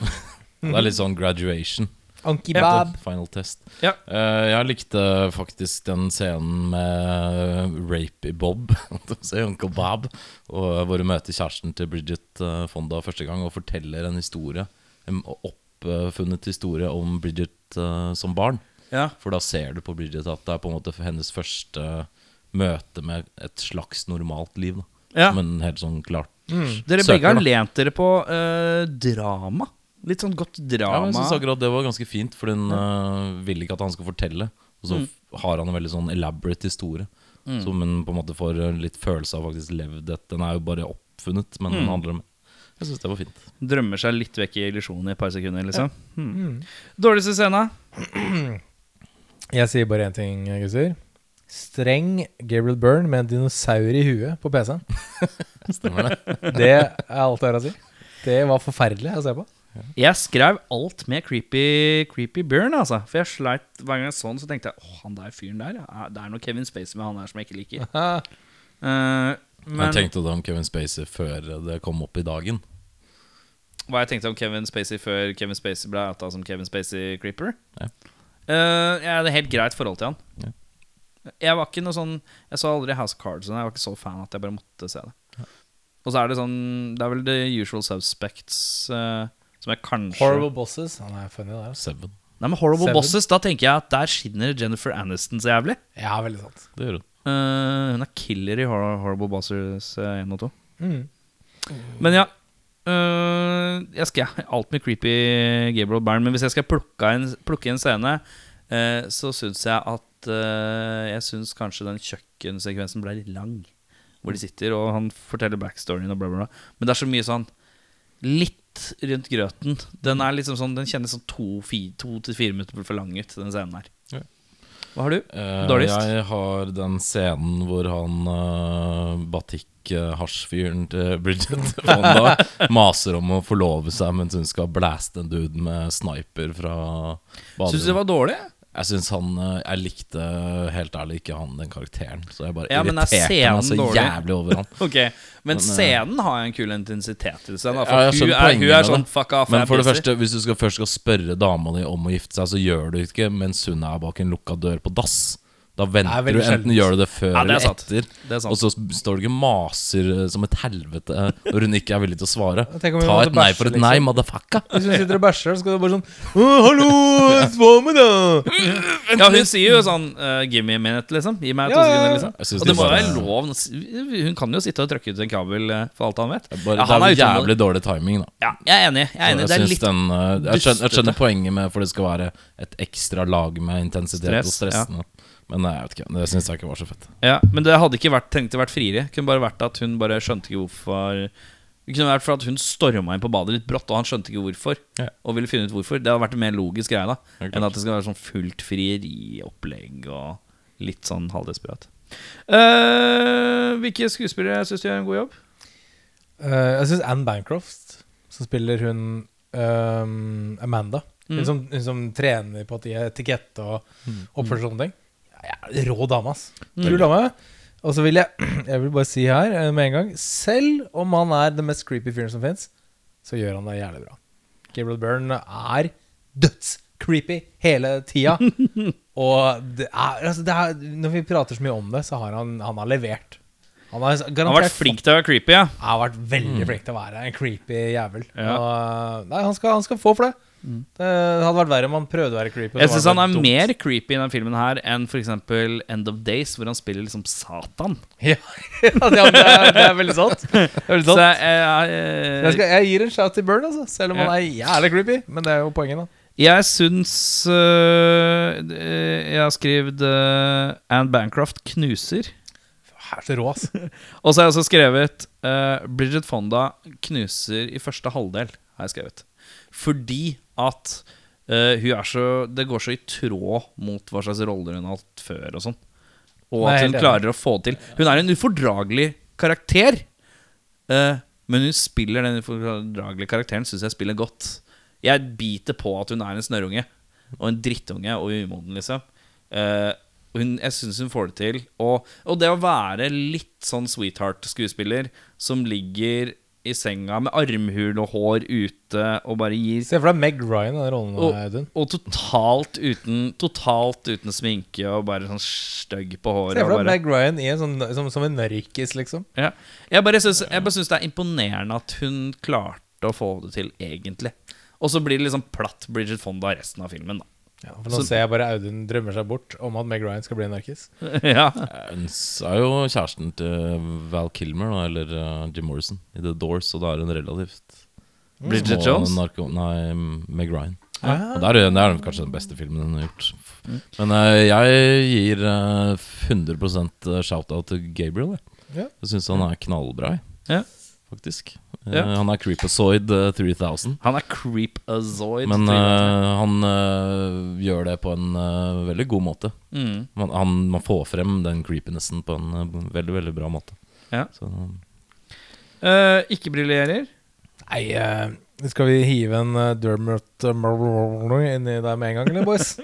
Det er litt sånn graduation. Anki. Bab. Final test. Ja. Uh, jeg likte faktisk den scenen med Rapey Bob, Uncle Bob, og hvor hun møter kjæresten til Bridget eh, Fonda første gang og forteller en historie, en oppfunnet historie om Bridget uh, som barn. Ja. For da ser du på Bridget at det er på en måte hennes første møte med et slags normalt liv. Da. Ja. Men helt sånn klart Dere søker, begge har da. lent dere på uh, drama. Litt sånn godt drama. Ja, jeg synes akkurat det var ganske fint, for hun uh, vil ikke at han skal fortelle. Og så Mm. har han en veldig sånn elaborate historie, som hun på en måte får øh, litt følelse av faktisk levd et. Den er jo bare oppfunnet, men den Mm. handler om Jeg syns det var fint. Drømmer seg litt vekk i illusjonen i et par sekunder, liksom. Hmm. Dårligste scene? Jeg sier bare én ting, gutter. Streng Gabriel Byrne med en dinosaur i huet på PC-en. Stemmer det? Det er alt jeg har å si. Det var forferdelig å se på. Jeg skrev alt med Creepy, creepy Bjørn, altså. For jeg sleit hver gang jeg så den, så tenkte jeg åh, han der fyren der. Det er noe Kevin Spacey med han der som jeg ikke liker. uh, men Jeg tenkte det om Kevin Spacey før det kom opp i dagen. hva jeg tenkte om Kevin Spacey før Kevin Spacey ble outa som Kevin Spacey Creeper Ja. Eh, Jeg hadde helt greit forhold til han. Ja. Jeg var ikke noe sånn Jeg så aldri House of Cards, og jeg var ikke så fan at jeg bare måtte se det. Og så er det sånn Det er vel The Usual Suspects uh, som jeg kanskje Horrible Bosses. Han er funny der. altså. Seven. Nei, men Horrible Seven. Bosses, da tenker jeg at der skinner Jennifer Aniston så jævlig. Ja, veldig sant. Det gjør hun. uh, hun er killer i Horrible Bosses 1 og 2. Mm. Men ja. Øh, jeg skal ja, alt med creepy Gabriel Byrne. Men hvis jeg skal plukke en, plukke en scene, uh, så syns jeg at uh, Jeg syns kanskje den kjøkkensekvensen ble litt lang. Hvor de sitter, og han forteller backstoryen og bla, bla, bla. Men det er så mye sånn litt rundt grøten. Den er liksom sånn Den kjennes sånn to, fi, to til fire minutter for lang ut, den scenen her. Hva har du? Eh, Dårligst? Jeg har den scenen hvor han uh, batikk-hasjfyren til Bridget Fonda maser om å forlove seg mens hun skal blaste en dude med sniper fra Syns du det var dårlig? Jeg syns han eh, Jeg likte helt ærlig ikke han den karakteren. Så jeg bare Ja, er irriterte meg så dårlig? jævlig over han. okay. Men Men, eh, scenen har en kul intensitet til seg. da, For ja, hun, er, hun er sånn fuck off. Men for det første, hvis du skal først skal spørre dama di om å gifte seg, så gjør du ikke mens hun er bak en lukka dør på dass. Da venter du, enten gjør du det før Ja, det er eller etter. Det er. Og så står du ikke maser eh, som et helvete eh, når hun ikke er villig til å svare. Ta et nei for et liksom. nei, motherfucka. Hvis hun sitter og bæsjer, så skal du bare sånn hallo, hva med da! Ja, hun sier jo sånn uh, 'give me a minute', liksom. Gi meg to Ja, ja, ja. sekunder, liksom. Og det de må bare- være lov Hun kan jo sitte og trykke ut en kabel, for alt han vet. Bare, Ja, han det er er utålmodig. jævlig dårlig timing, da. Ja, jeg er enig. Jeg er enig. Så Det er jeg, litt den, uh, jeg, skjønner, jeg skjønner poenget med For det skal være et ekstra lag med intensitet Stress, og stressende. Men nei, jeg vet ikke, det syns jeg ikke var så fett. Ja, Men det hadde ikke vært, trengte vært friere. Kunne bare vært at hun bare skjønte ikke hvorfor Det kunne vært for at hun storma inn på badet litt brått, og han skjønte ikke hvorfor. Ja. Og ville finne ut hvorfor. Det hadde vært en mer logisk greie da ja, enn at det skal være sånn fullt frieriopplegg og litt sånn halvdesperat. Uh, hvilke skuespillere syns du gjør en god jobb? Uh, jeg syns Anne Bancroft, som spiller hun ehm, Amanda Mm. hun, som, hun som trener på ti- etikette og oppførsel og sånne ting. Ja, rå dame, ass. Kul dame. Og så vil jeg Jeg vil bare si her eh, med en gang Selv om han er den mest creepy fyren som fins, så gjør han det jævlig bra. Gabriel Byrne er dødscreepy hele tida. og det er, altså det er, når vi prater så mye om det, så har han, han har levert. Han har garantert Han har vært flink til å være creepy, ja. Han har vært veldig flink til å være en creepy jævel. Ja. Og, nei, han skal, han skal få for det. Det hadde vært verre om han prøvde å være creepy. Jeg synes syns han er dumt. mer creepy i denne filmen her enn f.eks. End of Days, hvor han spiller liksom Satan. Ja, ja, det, er, det, er, veldig sant. Er veldig sant. jeg, jeg, jeg, Jeg, skal, jeg gir en shout til Burn, altså, selv om Ja. han er jævlig creepy. Men det er jo poenget, da. Jeg syns øh, øh, Jeg har skrevet uh, Anne Bancroft knuser. Er så rå, altså. Og så har jeg også skrevet uh, Bridget Fonda knuser i første halvdel. Har jeg skrevet Fordi at uh, hun er så Det går så i tråd mot hva slags roller hun har hatt før. Og sånn Og at hun klarer å få det til. Hun er en ufordragelig karakter. Uh, men hun spiller den ufordragelige karakteren, syns jeg spiller godt. Jeg biter på at hun er en snørrunge og en drittunge og umoden, liksom. Uh, hun, jeg syns hun får det til. Og, og det å være litt sånn sweetheart-skuespiller som ligger i senga med armhul og hår ute og bare gir Se for deg Meg Ryan i den rollen. og, Audun. og totalt uten Totalt uten sminke og bare sånn stygg på håret. Se for deg bare, Meg Ryan i en sånn, som, som en narkis, liksom. ja. Jeg bare syns det er imponerende at hun klarte å få det til, egentlig. Og så blir det liksom platt Bridget Fonda resten av filmen, da. Ja, for nå Så- ser jeg bare Audun drømmer seg bort om at Meg Ryan skal bli en narkis. ja. Hun sa jo kjæresten til Val Kilmer, eller eh, Jim Morrison, i The Doors, og da er hun relativt Bridget små Jones? Narko nei, Meg Ryan. Ja. Og det er, det er kanskje den beste filmen hun har gjort. Men eh, jeg gir eh, 100 shout-out til Gabriel. Jeg, Ja. jeg syns han er knallbra. Ja. Faktisk. Ja. Uh, han er Creepazoid uh, 3000. Han er creep-azoid. Men uh, eh, han eh, gjør det på en eh, veldig god måte. mm. Man, han, man får frem den creepinessen på en eh, veldig veldig bra måte. Ja. Så, Eh, ikke briljerer. Nei, eh, skal vi hive en uh, Dermot Mulroney inni der med en gang, eller, boys?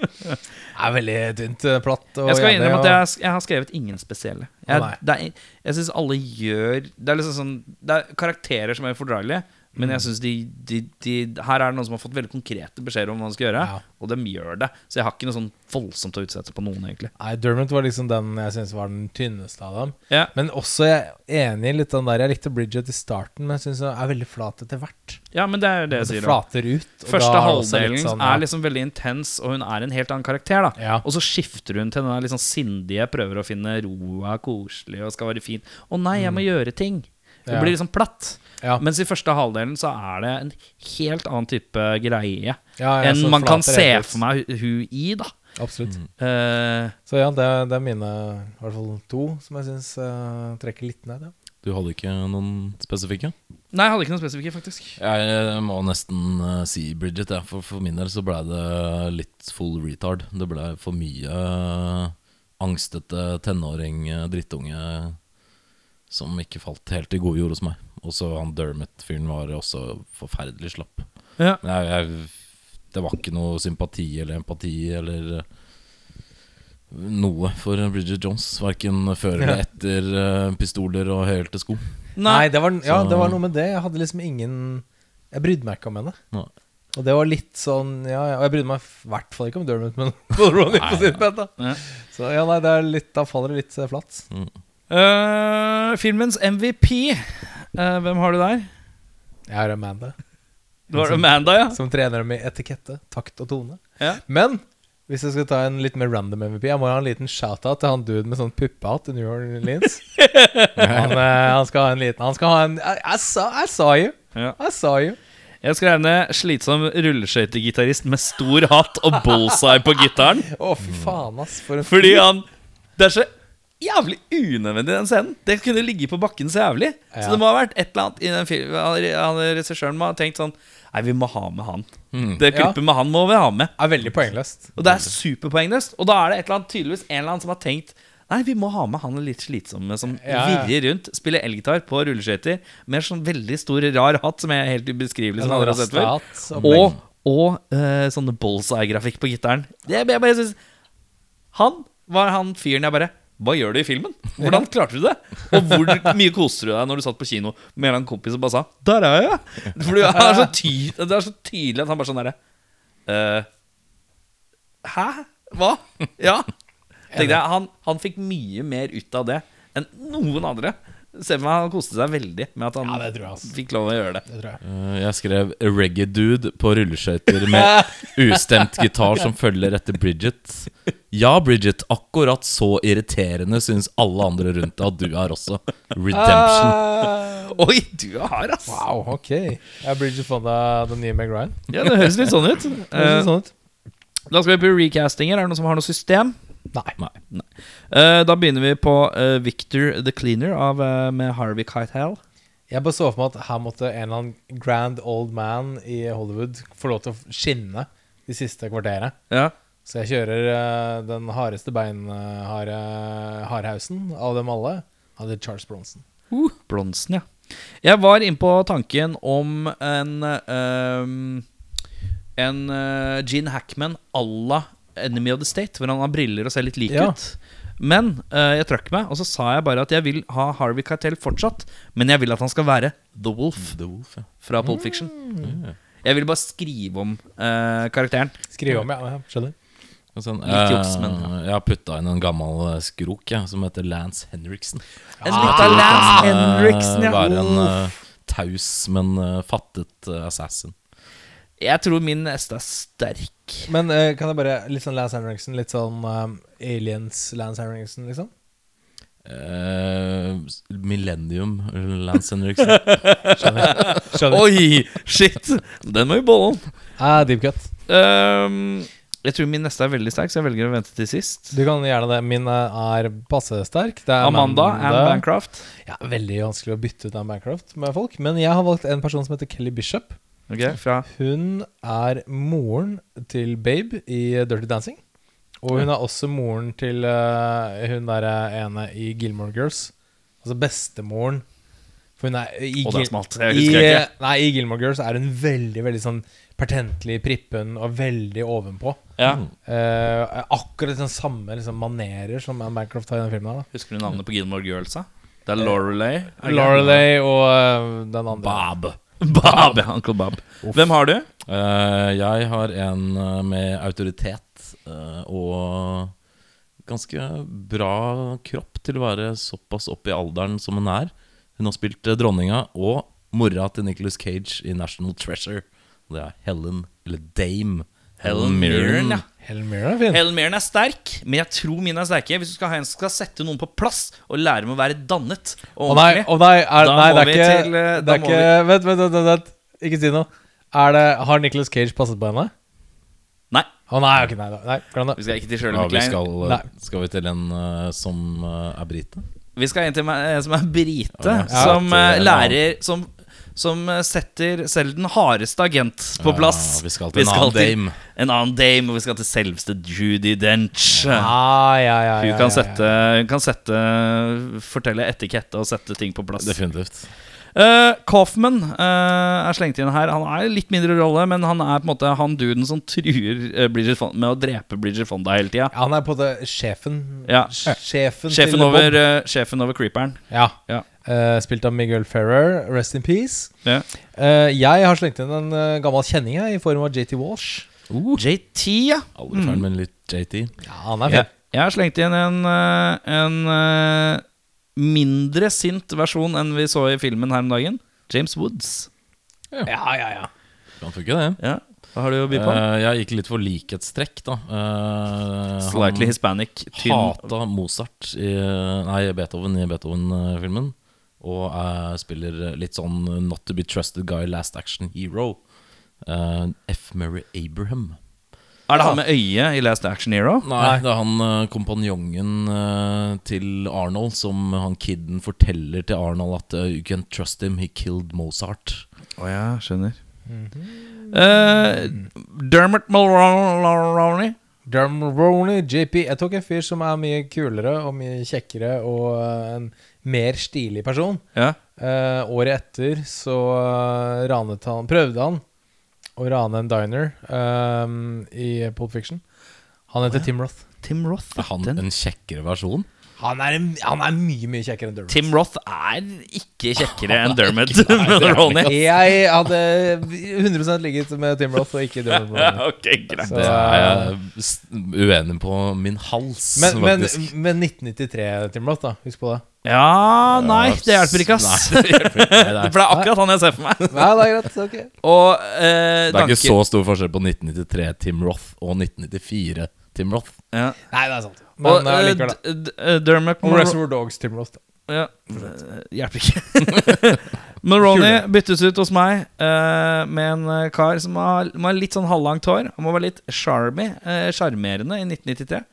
Det er veldig tynt, eh, platt. Jeg skal innrømme at jeg, jeg har skrevet ingen spesielle. Jeg, det er, jeg syns alle gjør Det er liksom sånn Det er karakterer som er ufordragelige, Men jeg synes de, de, de Her er det noen som har fått veldig konkrete beskjeder om hva de skal gjøre, Ja. og de gjør det. Så jeg har ikke noe sånn voldsomt å utsette på noen, egentlig. Nei, Dermot var liksom den jeg syns var den tynneste av dem. Ja, Men også jeg er enig i litt den der Jeg likte Bridget i starten, men jeg syns hun er veldig flat etter hvert. ja men det er det jeg sier. da flater ut. Første det halvdelen sånn, ja. er liksom veldig intens, og hun er en helt annen karakter. da Ja. Og så skifter hun til den der sånn sindige, prøver å finne roa, koselig og skal være fin. Å nei, jeg må gjøre ting. Det Mm. Blir liksom platt. Ja. Mens i første halvdelen så er det en helt annen type greie Ja, ja, enn man kan se for meg hun i, da. Absolutt. Eh, Så ja, det, det er mine i hvert fall to som jeg syns trekker litt ned. Ja. Du hadde ikke noen spesifikke? nei, jeg hadde ikke noen spesifikke, faktisk. Jeg må nesten uh, si Bridget. Ja. For, for min del så ble det litt full retard. Det ble for mye eh, angstete tenåring, eh, drittunge, som ikke falt helt i gode jord hos meg. Og så han Dermot-fyren var også forferdelig slapp. Ja. Men jeg, jeg, det var ikke noe sympati eller empati eller noe for Bridget Jones. Verken før eller etter eh, pistoler og høyhælte sko. Nei, det var, ja, Så- det var noe med det. Jeg hadde liksom ingen Jeg brydde meg ikke om henne. Nei. Og det var litt sånn Ja, ja og jeg brydde meg i hvert fall ikke om Dermot, men Ronny på sitt bed, da. Så ja, nei, det er litt, da faller det litt flatt. flatt. Eh, filmens MVP, uh, hvem har du der? Jeg har Amanda, Du har Amanda, ja. som trener dem i etikette, takt og tone. ja. Men hvis jeg skal ta en litt mer random MVP, jeg må ha en liten shout-out til han dude med sånn puppehatt i New Orleans. han, uh, han skal ha en liten Han skal ha en I, I, saw, I saw you. Ja. I saw you. Jeg skrev ned slitsom rulleskøytegitarist med stor hatt og bullseye på gitaren. Å, fy faen, ass. For en Fordi han Det er så jævlig unødvendig, den scenen. Det kunne ligge på bakken så jævlig. Så det må ha vært et eller annet i den filmen Regissøren må ha tenkt sånn Nei, vi må ha med han. Det Ja. klippet med han må vi ha med. er veldig poengløst. Og det er superpoengløst. Og da er det et eller annet tydeligvis en eller annen som har tenkt Nei, vi må ha med han litt slitsomme som Ja, ja. virrer rundt, spiller elgitar på rulleskøyter med sånn veldig stor, rar hatt som er helt ubeskrivelig som sånn har sett før. Og, og uh, sånne bullseye-grafikk på gitaren. Det, jeg bare synes, han var han fyren jeg bare Hva gjør du i filmen? Hvordan klarte du det? Og hvor mye koste du deg når du satt på kino med en kompis og bare sa 'Der er jeg!' For det er så, ty det er så tydelig at han bare sånn derre uh, Hæ? Hva? Ja. Tenkte jeg, han, han fikk mye mer ut av det enn noen andre. For koste seg veldig med at han Ja, det tror jeg, ass. fikk lov å gjøre det. Det tror jeg. Eh, Jeg skrev 'Reggae Dude' på rulleskøyter med ustemt gitar som følger etter Bridget. Ja, Bridget, akkurat så irriterende syns alle andre rundt deg at du er også. Redemption. Ah, Oi, du er hard, ass! wow, ok. Er Bridget Fonda den nye Meg Ryan? Ja, Det høres litt sånn ut. Det Eh, ser sånn ut. da skal vi på recastinger. Er det noen som har noe system? Nei. Eh, da begynner vi på eh, Victor the Cleaner av, eh, med Harvey Kitehale. Jeg bare så for meg at her måtte en eller annen grand old man i Hollywood få lov til å skinne de siste kvarterene. Ja. Så jeg kjører eh, den hardeste beinharde hardhausen av dem alle. Han heter Charles Bronson. Uh, Blonsen, ja. Jeg var inne på tanken om en ehm, En eh, Gene Hackman à la Enemy of the State, hvor han har briller og ser litt lik Ja. ut. Men uh, jeg trakk meg, og så sa jeg bare at jeg vil ha Harvey Keitel fortsatt. Men jeg vil at han skal være The Wolf The Wolf, ja. fra Pulp Fiction. Jeg vil bare skrive om uh, karakteren. Skrive om, ja. ja skjønner. Og Sånn, Litt juks, men- eh, Jeg har putta inn en gammel eh, skrok ja, som heter Lance Henriksen. En liten Lance Henriksen, ja. Være en eh, taus, men eh, fattet eh, assassin. Jeg tror min neste er sterk. Men eh, kan jeg bare Litt sånn Lance Henriksen, litt sånn um, Aliens Lance Henriksen, liksom? Eh, Millennium Lance Henriksen. Skjønner. Skjønner. Oi, shit! Den var i bollen. Ah, deep cut. Ehm, jeg tror min neste er veldig sterk, så jeg velger å vente til sist. Du kan gjerne det. Min eh, er passe sterk. Det er Amanda and Bancroft. Ja, veldig vanskelig å bytte ut Anne Bancroft med folk. Men jeg har valgt en person som heter Kelly Bishop. Ok, fra Hun er moren til Babe i Dirty Dancing. Og hun er også moren til uh, hun derre ene i Gilmore Girls. Altså bestemoren. For hun er i, det er smalt. Jeg i, ikke. Nei, I Gilmore Girls er hun veldig veldig sånn pertentlig prippen og veldig ovenpå. Ja. Uh, akkurat den samme liksom, manerer som Anne Bancroft har i den filmen. her da Husker du navnet på Gilmore Girls? da? Det er Lorelei. Lorelei og uh, den andre. Bob. Bob. Uncle Bob. Hvem har du? Eh, jeg har en eh, med autoritet eh, og ganske bra kropp til å være såpass opp i alderen som hun er. Hun har spilt eh, dronninga og mora til Nicholas Cage i National Treasure. Og det er Helen, eller Dame. Helen Mirren, ja. Helen er fin. Helen er sterk, men jeg tror min er sterke. Hvis du skal ha en skal sette noen på plass og lære dem å være dannet og ordentlig nei, er, Da nei, det er ikke, til, eh, ikke vent, vent, vent, vent, vent. Ikke si noe. Er det, har Nicholas Cage passet på henne? Nei, Å nei, ok, nei, nei, glem det. vi skal ikke til Shirley Ja, vi skal, Nei. skal vi til en uh, som uh, er brite? Vi skal inn til en som er brite, Ja, som eh, en lærer som, som eh, setter selv den hardeste agent på plass. Ja, vi skal til en annen dame. En annen dame, og vi skal til selveste Judy Dench. Ah, ja, ja, Hun kan sette, hun kan sette Fortelle etikette og sette ting på plass. Definitivt. Uh, Kaufman uh, er slengt inn her. Han er litt mindre rolle, men han er på en måte han duden som truer uh, Bridget Fonda med å drepe Bridget Fonda hele tida. Ja, Han er på det sjefen. Ja. Sjefen, Sjefen, til over, eh, sjefen over creeperen. Ja. Ja. Eh, spilt av Miguel Ferrer. Rest in peace. Yeah. Uh, jeg har slengt inn en uh, gammel kjenning jeg, i form av JT Walsh. JT, ja. Aldri feil, med litt JT. Ja, han er fin. Jeg, jeg har slengt inn en, eh, en mindre sint versjon enn vi så i filmen her om dagen. James Woods. Ja, ja, ja. Kan funke, det. Ja, Hva har du å by på? Jeg gikk litt for likhetstrekk, da. Eh, Slightly han hispanic. Tynn. hata Mozart i Nei, Beethoven i Beethoven-filmen. Og eh, spiller litt sånn Not to be trusted guy, last action hero. Uh, F. Murray Abraham. Er det han med øyet i Last Action Hero? Nei, det er han eh, kompanjongen eh, til Arnold som han kiden forteller til Arnold at You can trust him, he killed Mozart. Å ja, skjønner. Eh, Dermot Mulroney. Dermroni, JP Jeg tok en fyr som er mye kulere og mye kjekkere og en mer stilig person. Ja. Eh, året etter så eh, ranet han Prøvde han å rane en diner eh, i Pulp Fiction. Han heter Tim Roth. Tim Roth. Er han Den- en kjekkere versjon? Han er, han er mye, mye kjekkere enn Dermot. Tim Roth er ikke kjekkere enn Dermot Mulroney. Jeg hadde 100% ligget med Tim Roth og ikke Dermot Mulroney. ok, greit. Så- Det er jeg uenig på min hals, Men, men, faktisk. men 1993, Tim Roth, da. Husk på det. Ja, nei, det hjelper ikke, ass. Nei, det hjelper ikke. Nei, For det er akkurat han jeg ser for meg. Nei, det er greit. ok Og eh, det er Danke- ikke så stor forskjell på 1993 Tim Roth og 1994 Tim Roth. ja. Nei, det er sant. Og Men eh, uh, likevel, da. D- D- Dermot Og Reservoir Dogs, Tim Roth. Ja. eh, Hjelper ikke. Mulroney byttes ut hos meg uh, med en eh, kar som har, må ha litt sånn halvlangt hår. Han må være litt charmy, eh, sjarmerende i 1993.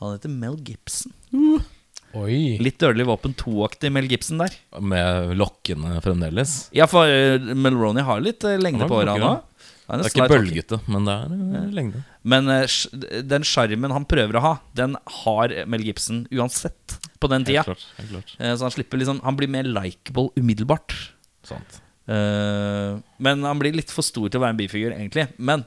Han heter Mel Gibson. Oi. Litt Dødelig våpen 2-aktig Mel Gibson der. Med lokkene fremdeles. Ja, for uh, Mulroney har litt uh, lengde har på håret, han òg. Det er ikke bølgete, men det er uh, lengde. Men eh, den sjarmen han prøver å ha, den har Mel Gibson uansett på den tida. Helt klart. Helt klart. Eh, Så han slipper liksom Han blir mer likeable umiddelbart. Sant. Eh, men han blir litt for stor til å være en bifigur, egentlig. Men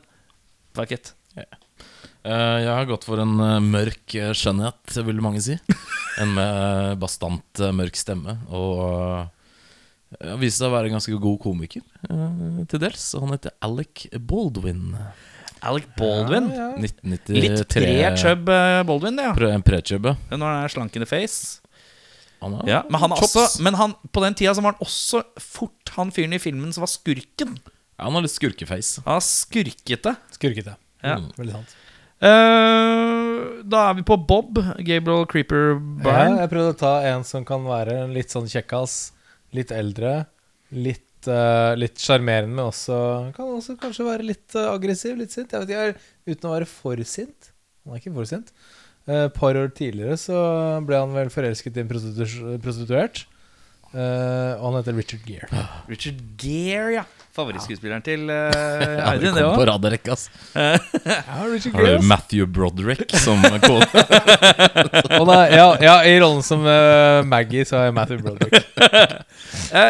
fuck it. Eh, Jeg har gått for en mørk skjønnhet, vil mange si. En med bastant mørk stemme. Og viste seg å være en ganske god komiker, til dels. Og Han heter Alec Baldwin. Alec Baldwin. Ja, ja. 1993 Litt pre-chub eh, Baldwin, det, ja. Pre- En pre-chubbe. Når han er slank in the face. Han er Ja, men han er også Men han, på den tida så var han også fort han fyren i filmen som var skurken. Ja, han har litt skurkeface. Han var skurkete. Skurkete. Ja. Mm. Veldig sant. Uh, da er vi på Bob. Gabriel Creeper Ja, jeg prøvde å ta en som kan være en litt sånn kjekkas, litt eldre, litt Litt sjarmerende, men også kan også kanskje være litt eh, aggressiv, litt sint. Jeg vet ikke, Uten å være for sint. Han er ikke for sint. Et par år tidligere så ble han vel forelsket i en prostituert. Eh, og han heter Richard Gere. Richard Gere, ja. Favorittskuespilleren til uh, Ja, vi Audun, det kom på òg. altså og rekke, ass. Ja, Richard Har Gere. Matthew Broderick som kone? Ja, ja, I rollen som uh, Maggie så jeg Matthew Broderick.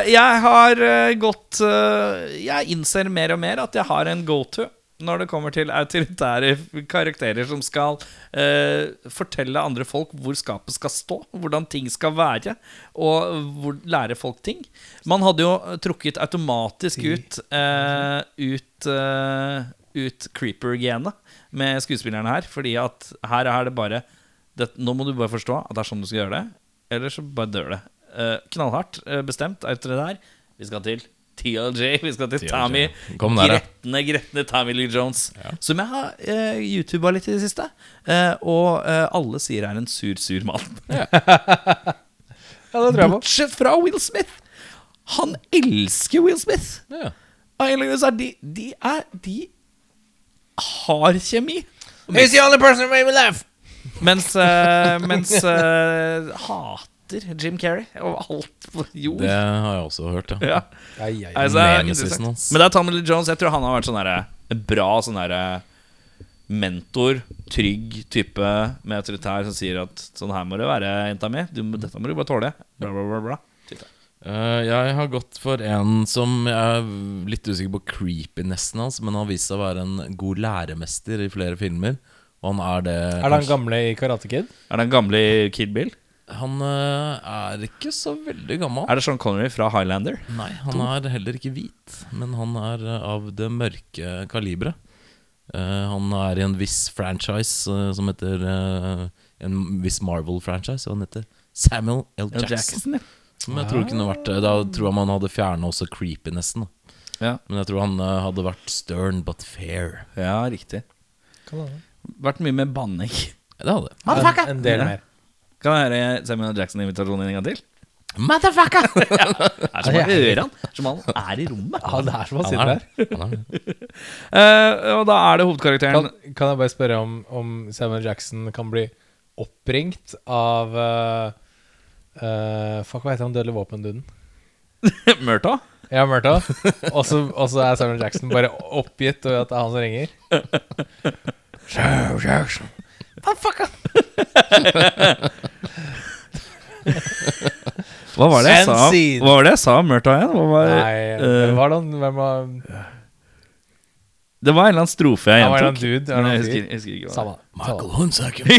jeg har eh, gått eh, Jeg innser mer og mer at jeg har en go-to. Når det kommer til autoritære karakterer som skal eh, fortelle andre folk hvor skapet skal stå, hvordan ting skal være, og hvor, lære folk ting. Man hadde jo trukket automatisk ut eh, ut, eh, ut creeper-genet med skuespillerne her, fordi at her er det bare det, Nå må du bare forstå at det er sånn du skal gjøre det, eller så bare dør det. Eh, knallhardt eh, bestemt autoritær. Vi skal til TLJ, vi skal til TLJ. Tommy. Der. Gretne, gretne Tommy Lee Jones. Som jeg har uh, YouTuba litt i det siste. Uh, og uh, alle sier er en sur, sur mann. Ja, det tror jeg på. Bortsett fra Will Smith. Han elsker Will Smith. Ja. De, de er De har kjemi. He's the only person who made me laugh. Mens, uh, mens eh, hater Jim Carrey over alt på jord. Det har jeg også hørt, ja. Ja. Ai, ai, ai. Altså, det er Nemesisen hans. Men det er Tommy Lee Jones. Jeg tror han har vært sånn en bra sånn derre mentor, trygg type med autoritær som sier at sånn her må det være, jenta mi. Du, dette må du bare tåle. Bla, bla, bla. Eh, jeg har gått for en som jeg er litt usikker på creepinessen hans, men han har vist seg å være en god læremester i flere filmer. Og han er det Er det han gamle i Karate Kid? Er det en gamle i Kid Bill? Han eh, er ikke så veldig gammel. Er det Sean Connery fra Highlander? Nei, han er heller ikke hvit, men han er eh, av det mørke kaliberet. Uh, han er i en viss franchise uh, som heter uh, En viss Marvel-franchise, og han heter Samuel L. L. Jackson. ja. Som jeg tror kunne vært eh, Da tror jeg man hadde fjerna også creepinessen. da. Ja. Men jeg tror han eh, hadde vært stern but fair. ja, riktig. Vært mye med banning. Det hadde. En, en del mer. Kan jeg høre Samuel Jackson-invitasjonen en gang til? Motherfucker! Det er som å høre han Som han er i rommet. Ja, det er som Han sitte er der. Han er. Eh, og da er det hovedkarakteren Kan, kan jeg bare spørre om, om Samuel Jackson kan bli oppringt av uh, uh, Fuck, hva heter han dødelige våpenduden? Murta. Ja, Murta. Og så er Samuel Jackson bare oppgitt over at det er han som ringer. Samuel Jackson. Hva var det jeg sa? Hva var det jeg sa om Murta igjen? Hva var, Nei, uh, var det Hvem var det var en eller annen strofe jeg Han var en gjentok. dude, Men jeg husker, jeg husker ikke hva det Samme. Michael Hunsaker.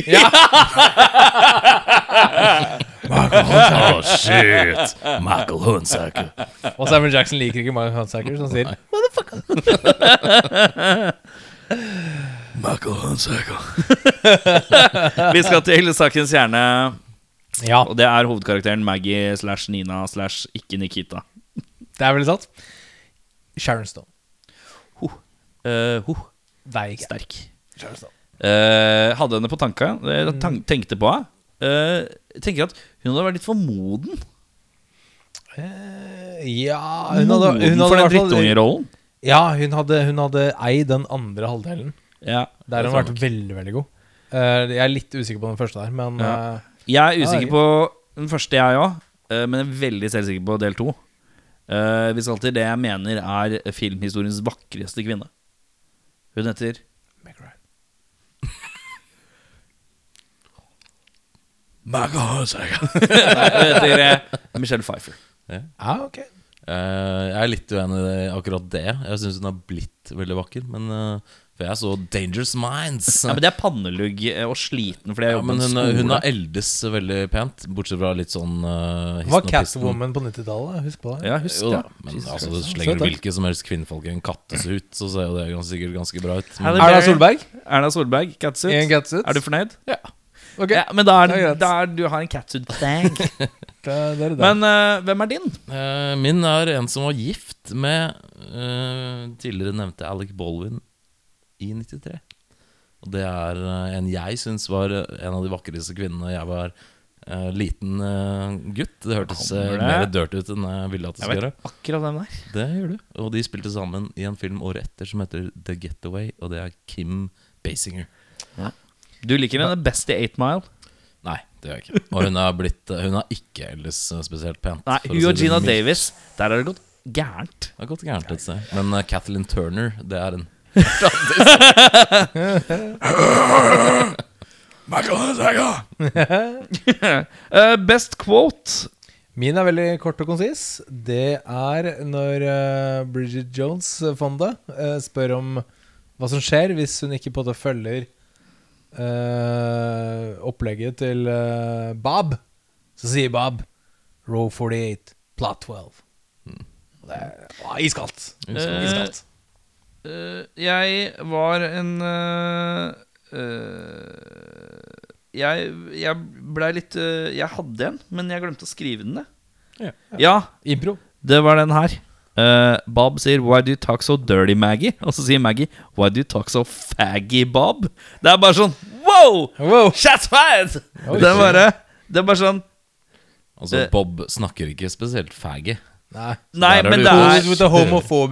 var. oh shit. Michael Hunsaker. Og Samuel Jackson liker ikke Michael Hunsaker, så han sier 'motherfucker'. Hunsaker. Vi skal til sakens kjerne, Ja, og det er hovedkarakteren Maggie slash Nina slash ikke Nikita. det er veldig sant. Sharon Stone. Uh, ho, Deg ikke. sterk. Sharon Stone. Uh, hadde henne på tanka. Tank tenkte på henne. Uh, tenker at hun hadde vært litt for moden. Uh, ja Hun hadde, moden hun hadde for den drittungerollen. Ja, hun hadde, hun hadde eid den andre halvdelen. Ja, Der har hun vært veldig, veldig god. Uh, jeg er litt usikker på den første der, men Ja. eh, Jeg er Ja, usikker på den første, jeg òg, men jeg er veldig selvsikker på del to. Eh, vi skal til det jeg mener er filmhistoriens vakreste kvinne. Hun heter Meg Ryan. Nei, hun heter eh, Michelle Pfeiffer. Ja, ok. Eh, jeg er litt uenig i akkurat det. Jeg syns hun har blitt veldig vakker. Men eh, For jeg så Dangerous Minds. Ja, men Det er pannelugg eh, og sliten fordi jeg Ja, jobber men hun, hun har eldes veldig pent, bortsett fra litt sånn uh, Hun var Catwoman på 90-tallet. Husk på det. Ja, husk Jo da, men altså, slenger du da. hvilke som helst kvinnfolk i en kattesuit, så ser jo det ganske, sikkert ganske bra ut. Men, Erna Solberg Erna Solberg, catsuit. en catsuit. Er du fornøyd? ja. Ok, Ja, men da er, Det er da er du har en catsuit bag. det, det men uh, hvem er din? Uh, min er en som var gift med eh, tidligere nevnte Alec Baldwin i 93. Og det er eh, en jeg syns var en av de vakreste kvinnene jeg var uh, liten uh, gutt. Det hørtes eh, det? mer dirt ut enn jeg ville at det skulle gjøre. akkurat hvem det er. Det gjør du. Og de spilte sammen i en film året etter som heter The Getaway, og det er Kim Basinger. Du liker henne best i Eight Mile. Nei, det gjør jeg ikke. Og hun har, blitt, hun har ikke ellers spesielt pent. Nei, Hun og Gina. Davis. Der har det gått gærent. Det har gått gærent et sted. Men uh, Kathleen Turner, det er en Eh, best quote. Min er veldig kort og konsis. Det er når eh, Bridget Jones-fondet eh, spør om hva som skjer hvis hun ikke på måte følger eh, opplegget til eh, Bob. Så sier Bob Row 48, plot 12. Og Det er å, iskaldt. Eh, Iskaldt. Eh, jeg var en eh, eh, Jeg, jeg blei litt Jeg hadde en, men jeg glemte å skrive den ned. Ja. Ja, Impro. det var den her. Uh, Bob sier 'Why do you talk so dirty, Maggie?' Og så sier Maggie 'Why do you talk so faggy, Bob?' Det er bare sånn Wow! Wow. Shots fired! Det er bare Det er bare sånn Altså. Bob snakker ikke spesielt faggy. Nei. Nei, men det er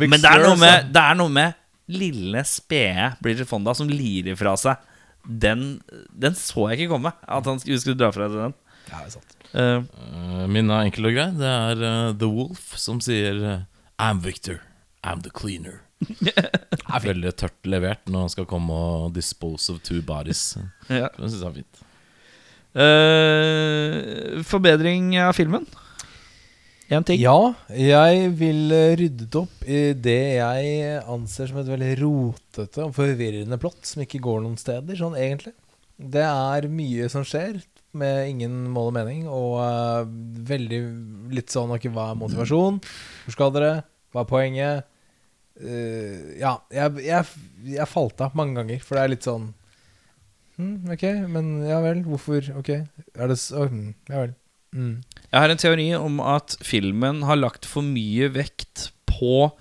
Men det er, noe med, det er noe med lille, spede Bridget Fonda som lirer fra seg. Den, den så jeg ikke komme. At han skulle, skulle dra fra seg den. Ja, det er sant. Eh, Uh, min er enkel og grei. Det er uh, The Wolf som sier I'm Victor, I'm the cleaner. Veldig tørt levert når han skal komme og dispose of two bodies. ja. Det syns jeg er fint. Uh, forbedring av filmen? Én ting. Ja, jeg vil rydde ryddet opp i det jeg anser som et veldig rotete og forvirrende plott som ikke går noen steder, sånn egentlig. Det er mye som skjer med ingen mål og mening, og uh, veldig litt sånn Ok, hva er motivasjon? Hvor skal dere? Hva er poenget? Uh, ja, jeg, jeg, jeg falt av mange ganger, for det er litt sånn hm, Ok, men ja vel, hvorfor? Ok, er det så hm, Ja vel. Mm. Jeg har en teori om at filmen har lagt for mye vekt på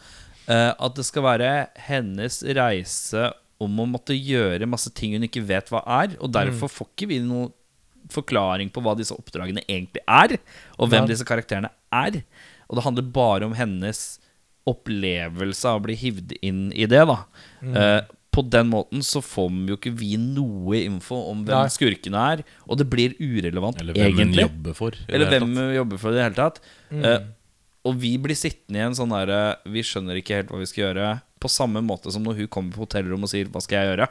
eh, at det skal være hennes reise om å måtte gjøre masse ting hun ikke vet hva er. Og derfor får ikke vi noen forklaring på hva disse oppdragene egentlig er, og hvem Ja. disse karakterene er. Og det handler bare om hennes opplevelse av å bli hivd inn i det. da Eh, På den måten så får vi jo ikke vi noe info om hvem Nei. skurkene er, og det blir urelevant Eller hvem hun jobber for. Eller hvem vi jobber for i det hele tatt. Mm. Uh, og vi blir sittende i en sånn derre Vi skjønner ikke helt hva vi skal gjøre. På samme måte som når hun kommer på hotellrommet og sier 'hva skal jeg gjøre'?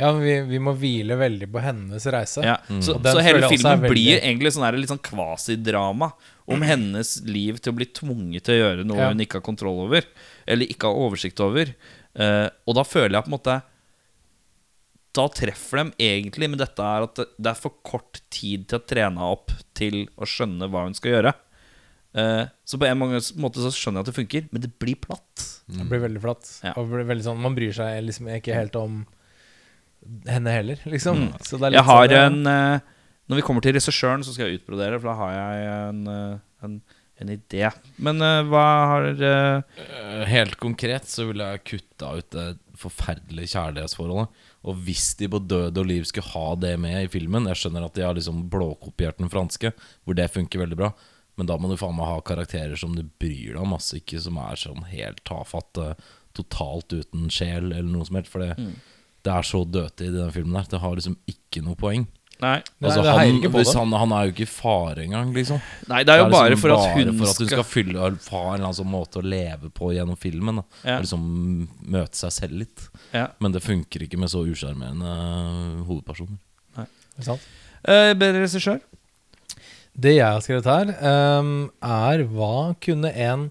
Ja, vi, vi må hvile veldig på hennes reise. Ja. Så, så hele filmen veldig- blir egentlig sånn her, litt sånn kvasidrama om hennes liv til å bli tvunget til å gjøre noe Ja. hun ikke har kontroll over. Eller ikke har oversikt over. Eh, og da føler jeg på en måte Da treffer de egentlig med dette her at det- er for kort tid til å trene opp til å skjønne hva hun skal gjøre. Uh, så på en måte så skjønner jeg at det funker, men det blir platt. Det blir veldig flatt. Ja. Og blir veldig sånn, man bryr seg liksom ikke helt om henne heller, liksom. Så det er litt Jeg har sånn, en uh, Når vi kommer til regissøren, så skal jeg utbrodere, for da har jeg en, en, en idé. Men uh, hva har Eh, Helt konkret så ville jeg kutta ut det forferdelige kjærlighetsforholdet. Og hvis de på død og liv skulle ha det med i filmen Jeg skjønner at de har liksom blåkopiert den franske, hvor det funker veldig bra. Men da må du faen meg ha karakterer som du bryr deg om, altså ikke som er sånn helt tafatte, totalt uten sjel eller noe som helst. For det, det er så døte i den filmen der. Det har liksom ikke noe poeng. Nei. Nei, Altså, det han, ikke på hvis han, han er jo ikke fare engang, liksom. Nei, det er jo liksom bare for at hun, bare for at hun skal, Fylle ha en eller annen sånn måte å leve på gjennom filmen. Da. Ja. Og liksom møte seg selv litt. ja. Men det funker ikke med så usjarmerende hovedpersoner. Ikke sant? Eh, Bedre regissør? Det jeg har skrevet her, um, er hva kunne en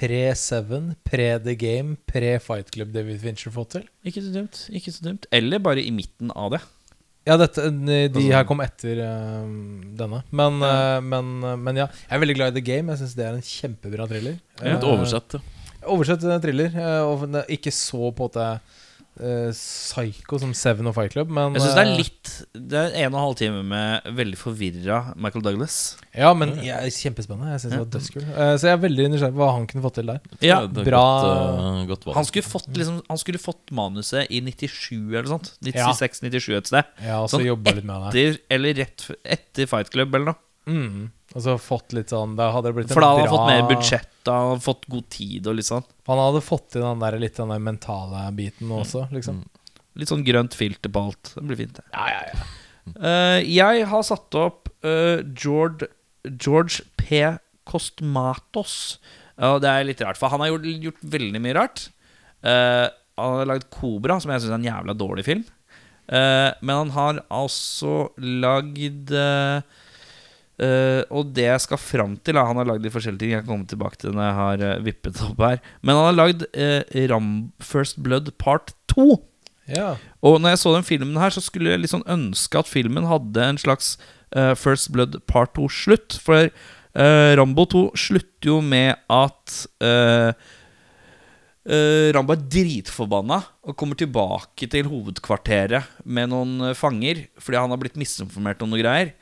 pre-Seven, pre-The Game, pre-Fight Club David Fincher fått til? Ikke så dumt. Ikke så dumt. Eller bare i midten av det. Ja, dette, de her kom etter uh, denne. Men, eh, men, men ja, jeg er veldig glad i The Game. Jeg syns det er en kjempebra thriller. Litt Eh, oversett. ja. Oversett thriller. Og ikke så på en eh, psycho som Seven og Fight Club, men Jeg syns det er eh, litt Det er en og en halv time med veldig forvirra Michael Douglas. Ja, men jeg er kjempespennende. Jeg synes det var dødskul. Eh, Så jeg er veldig nysgjerrig på hva han kunne fått til der. Ja, bra. Godt, uh, godt valg. Han skulle fått, liksom, han skulle fått manuset i 97 eller sånt. 96-97 et sted. Ja, og så Sånn jobba litt med det. Etter, eller rett etter Fight Club eller noe. Mm. Og så fått litt sånn Da hadde det blitt For da hadde han fått mer budsjett, da hadde han fått god tid og litt sånn. Han hadde fått til den der, litt den der mentale biten også, liksom. Litt sånn grønt filter på alt. Det blir fint, det. Ja, ja, ja. Uh, jeg har satt opp uh, George, George P. Kostmatos. Uh, det er litt rart, for han har gjort, gjort veldig mye rart. Eh, han har lagd Kobra, som jeg syns er en jævla dårlig film. Men han har altså lagd eh, Og det jeg skal fram til da, Han har lagd de forskjellige ting. Jeg kan komme tilbake til når jeg har uh, vippet opp her. Men han har lagd uh, Ram First Blood Part 2. Ja. Og når jeg så den filmen her, så skulle jeg liksom ønske at filmen hadde en slags First Blood Part 2-slutt. For Rambo 2 slutter jo med at Rambo er dritforbanna og kommer tilbake til hovedkvarteret med noen fanger fordi han har blitt misinformert om noe greier.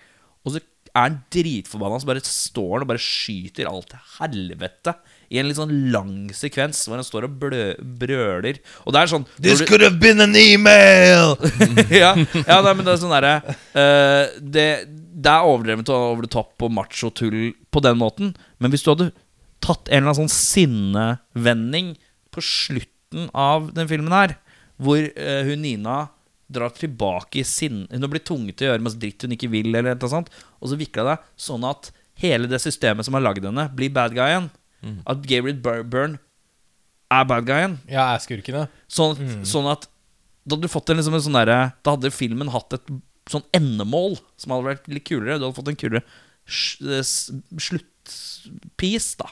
Og så er han dritforbanna, så bare står han og bare skyter alt til helvete. I en litt sånn lang sekvens hvor han står og blø brøler. Og det er sånn This could have been an email! ja, ja nei, men det er sånn derre uh, det, det er overdrevet og over the top og macho-tull på den måten. Men hvis du hadde tatt en eller annen sånn sinnevending på slutten av den filmen her, hvor uh, hun Nina drar tilbake i sinne Hun har blitt tvunget til å gjøre masse dritt hun ikke vil, eller noe sånt, og så vikla det sånn at hele det systemet som har lagd henne, blir bad guyen. At Gabriel Bur- Byrne er bad guyen. Ja, er skurken, Sånn, sånn at Da hadde du fått en, liksom, en sånn der, Da hadde filmen hatt et sånn endemål som hadde vært litt kulere. Du hadde fått en kulere sluttpiece, da.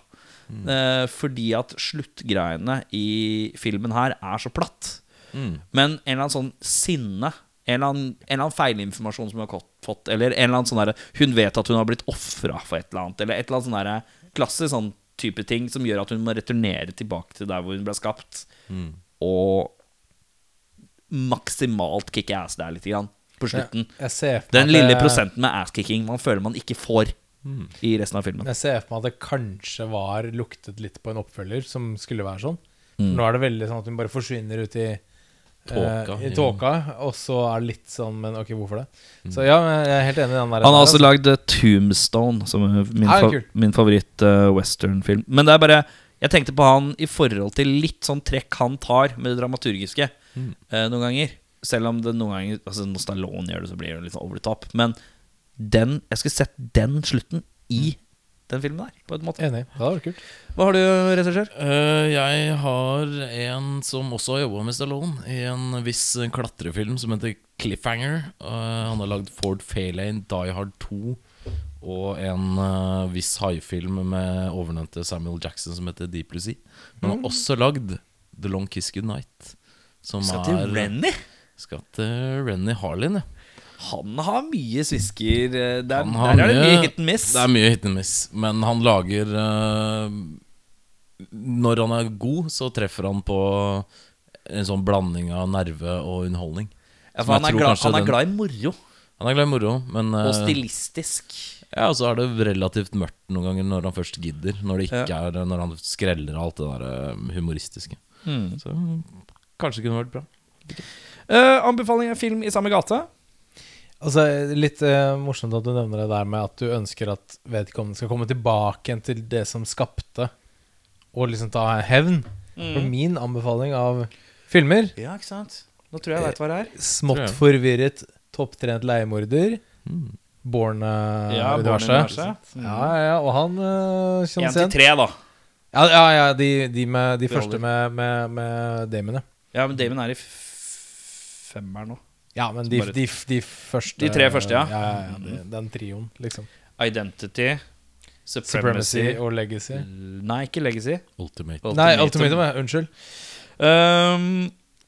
Mm. Eh, fordi at sluttgreiene i filmen her er så platt. Mm. Men en eller annen sånn sinne en eller, annen, en eller annen feilinformasjon som hun har fått, eller en eller annen sånn derre Hun vet at hun har blitt ofra for et eller annet, eller et eller annet sånn derre klassisk sånn type ting som gjør at hun må returnere tilbake til der hvor hun ble skapt. Og maksimalt kicke ass der litt grann, på slutten. Jeg ser Den lille det- prosenten med ass-kicking man føler man ikke får i resten av filmen. Jeg ser for meg at det kanskje var luktet litt på en oppfølger som skulle være sånn. Mm. Nå er det veldig sånn at hun bare forsvinner ut i Tåka, eh, I tåka, og så er det litt sånn Men ok, hvorfor det? Så ja, jeg er helt enig i den der. Han har også lagd eh, Tombstone, som er min, ah, fa min favoritt-western-film. Men det er bare Jeg tenkte på han i forhold til litt sånn trekk han tar med det dramaturgiske eh, noen ganger. Selv om det noen ganger Altså Når Stallone gjør det, så blir det litt over the top. Men den Jeg skulle sett den slutten i den filmen der, på en måte. Enig. Det var kult. Hva har du, regissør? Uh, jeg har en som også har jobba med Stallone, i en viss klatrefilm som heter Cliffhanger. Uh, han har lagd Ford Fairlane, Die Hard 2 og en uh, viss haifilm med ovennevnte Samuel Jackson som heter Deep Blue Sea. Men han har også lagd The Long Kiss Goodnight. Som Skal til er Renny. Skal til Renny Harlin, ja. Han har mye svisker. eh, Der, der er det mye- mye hit and miss. Det er mye hit and miss, men han lager uh, Når han er god, så treffer han på en sånn blanding av nerve og underholdning. ja, for han, er glad, han er den- glad i moro. Han er glad i moro, men uh, Og stilistisk. Ja, og så er det relativt mørkt noen ganger når han først gidder. Når det ikke Ja. er Når han skreller alt det der eh, humoristiske. Mm. Så kanskje det kunne vært bra. Uh, anbefaling av film i samme gate. Altså, Litt eh, morsomt at du nevner det der med at du ønsker at vedkommende skal komme tilbake igjen til det som skapte, og liksom ta hevn. For min anbefaling av filmer Ja, ikke sant? Nå tror jeg jeg veit hva det er. Smått forvirret, topptrent leiemorder. Mm. Born-universet. Born-universet. ja, ja, ja, og han uh, Én kjennes til tre, da. Ja, ja, ja de, de, med, de første med, med, med Damon, ja. Ja, men Damon er i femmeren nå. Ja, men de, Bare- de, de første De tre første, ja. Ja, ja, ja de, Den trioen, liksom. Identity, Supremacy, Supremacy og Legacy. Nei, ikke Legacy. Ultimate. Nei, Ultimatum. Ja. Unnskyld. Um,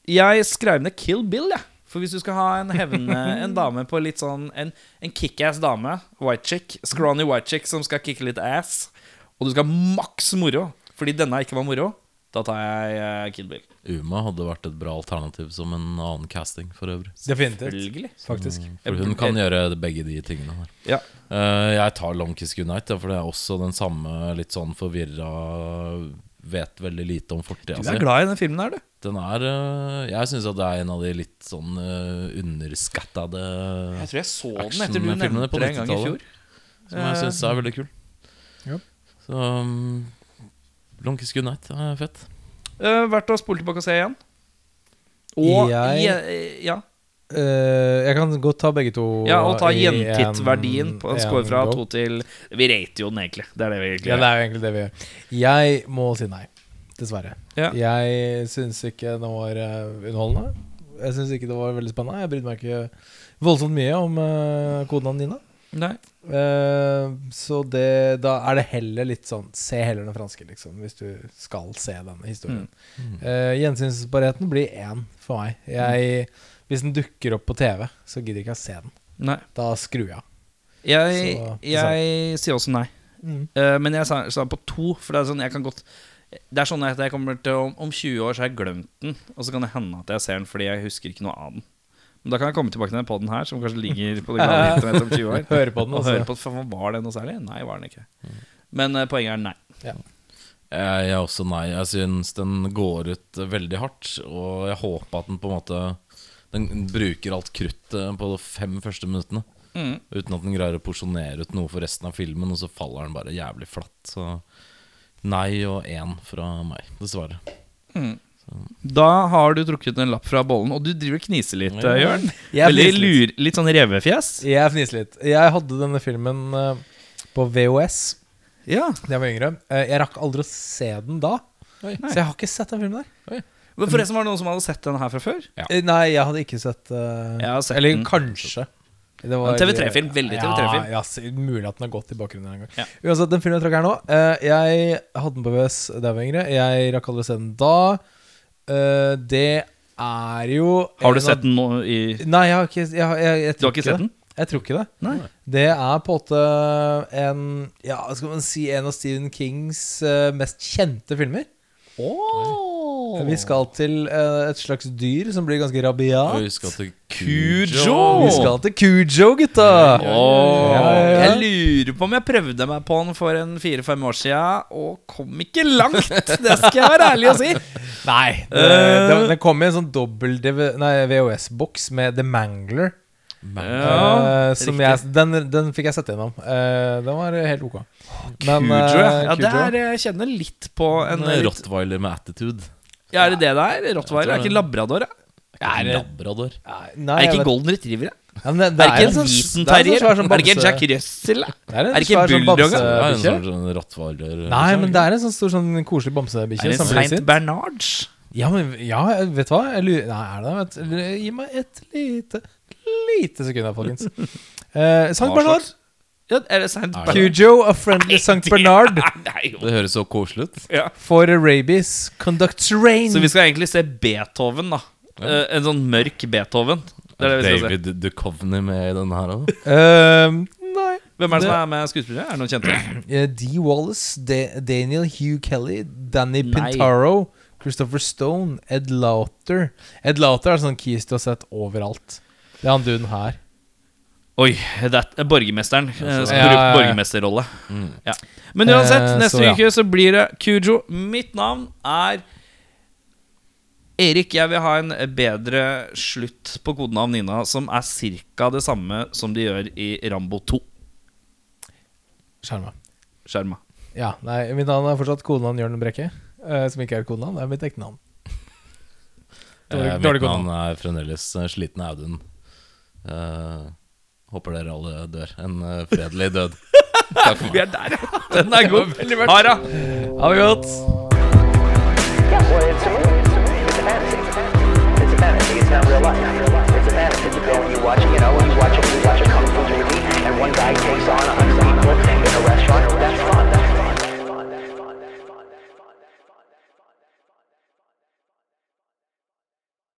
jeg skrev ned Kill Bill, jeg. For hvis du skal ha en hevne En dame på litt sånn En, en kickass dame, white chick, scrawny white chick som skal kicke litt ass, og du skal ha maks moro fordi denne ikke var moro, da tar jeg eh, Kill Bill. Uma hadde vært et bra alternativ som en annen casting, for øvrig. Definitivt. Faktisk. For hun kan gjøre begge de tingene her. Ja. Uh, jeg tar Long Kiss Goodnight, for det er også den samme litt sånn forvirra Vet veldig lite om fortida Du er glad i den filmen her, du. Den er uh, Jeg syns det er en av de litt sånn uh, underskattede Jeg tror jeg så den Actionfilmene etter du nevnte på det en gang i 90-tallet. fjor. som jeg syns er veldig kul. Ja. Så um, Long Kiss Goodnight er fett. Uh, verdt å spole tilbake og se igjen. Og Jeg- je- ja, Uh, jeg kan godt ta begge to. ja, og ta gjentittverdien på en score fra to til Vi rater jo den egentlig. Det er det vi egentlig Ja, det er jo egentlig det vi gjør. Jeg må si nei. Dessverre. Ja. Jeg syns ikke den var eh, underholdende. Jeg syns ikke det var veldig spennende. Jeg brydde meg ikke voldsomt mye om uh, koden av Nina. Nei. Uh, så det, da er det heller litt sånn Se heller den franske, liksom, hvis du skal se denne historien. Uh, Gjensynsbarheten blir én for meg. Jeg, hvis den dukker opp på TV, så gidder ikke jeg se den. Nei. Da skrur jeg av. Jeg, Så, jeg sier også nei. Eh, men jeg sa, sa på to, for det er sånn jeg kan godt Det er sånn at jeg kommer til om, om 20 år så har jeg glemt den, og så kan det hende at jeg ser den fordi jeg husker ikke noe av den. Men da kan jeg komme tilbake til den podden her, som kanskje ligger på det gamle internett om 20 år. Høre på den, Og altså. høre på for Var det noe særlig? Nei, var den ikke. Men uh, poenget er nei. Jeg jeg er også nei. Jeg syns den går ut veldig hardt. Og jeg håper at den på en måte Den bruker alt kruttet på de fem første minuttene. Mm. Uten at den greier å porsjonere ut noe for resten av filmen, og så faller den bare jævlig flatt. Så nei og én fra meg, dessverre. Da har du trukket en lapp fra bollen, og du driver kniser litt, Ja. Jørn. Veldig lur, litt sånn revefjes. Jeg fniser litt. Jeg hadde denne filmen eh, på VOS Ja. da jeg var yngre. Eh, jeg rakk aldri å se den da, Oi. så jeg har ikke sett den filmen der. Men forresten var det noen som hadde sett den her fra før? Ja. Eh, Nei, jeg hadde ikke sett, uh, sett Eller den. kanskje. TV3-film, veldig TV3-film. Ja, ja, mulig at den har gått i bakgrunnen en gang. Ja. Uansett, den filmen jeg trakk her nå uh, Jeg hadde den på VS da jeg var yngre. Jeg rakk aldri å se den da. Eh, det er jo Har du sett den nå i Nei, jeg har ikke jeg, jeg, jeg, Du har tror ikke sett den? Jeg tror ikke det. Nei. Det er på en måte en Ja, skal man si En av Stephen Kings eh, mest kjente filmer. Vi skal til eh, et slags dyr som blir ganske rabiat. Vi skal til Kujo! Vi skal til Kujo, gutta! Oh. Ja, ja, ja. Jeg lurer på om jeg prøvde meg på den for en fire-fem år siden, og kom ikke langt. Det skal jeg være ærlig å si. Nei. Det, Eh. det, det kom i en sånn dobbel VHS-boks med The Mangler. Ja, uh, som jeg, den, den fikk jeg sett gjennom. Uh, den var helt ok. Men, Cujo, eh, ja. ja Cujo- det er, jeg kjenner litt på en En rottweiler med attitude. Ja, Er det det det er? Rottweiler? Er ikke labrador? Jeg? Er det- Labrador. Nei, Er det ikke golden retriever? Ja? Ja, men det, Er det ikke en sånn det hviten det er terrier? sånn Er det ikke en Jack Russell? Er, Er det ikke en sånn bulldog? Det er en sånn, sånn rottweiler Nei, men det er en sånn stor sånn koselig bamsebikkje. Er det en Saint. Bernards? Ja, men ja, vet du hva? Jeg lurer, nei, er det det? Vet- Gi meg et lite lite sekund her, folkens. Eh, Sankt slags- Ja, er det Saint? Bernard? Cujo, a friendly St. Bernard Nei, jo. Det høres så koselig ut. Ja. for rabies conducts rain. Så vi skal egentlig se Beethoven, da. Eh, en sånn mørk Beethoven. Det er det vi skal se. David Duchovny med i denne her òg. Eh, Nei. Hvem er det som er med skuespillere? Er det noen kjente? Eh, D. Wallace, Da- Daniel Hugh Kelly, Danny Nei. Pintaro, Christopher Stone, Ed Lauter. Ed Lauter er sånn keys du har sett overalt. Det er han duden her. Oi, det er borgermesteren. eh, som Ja, bruker ja, ja. borgermesterrolle. Ja. Men uansett, Eh, neste så ja. uke så blir det Kujo. Mitt navn er Erik. Jeg vil ha en bedre slutt på kodenavn Nina, som er ca. det samme som de gjør i Rambo 2. Skjerma. Skjerma. Ja, nei, mitt navn er fortsatt kodenavn Jørn Brekke. eh, som ikke er kodenavn, det er mitt ekte navn. Dårlig- dårlig Mitt navn er fremdeles Sliten Audun. Eh, Håper dere alle dør en uh, fredelig død. Takk for meg. Vi er der, ja. Den er god. Ha det. Ha det godt. Yeah, well, it's a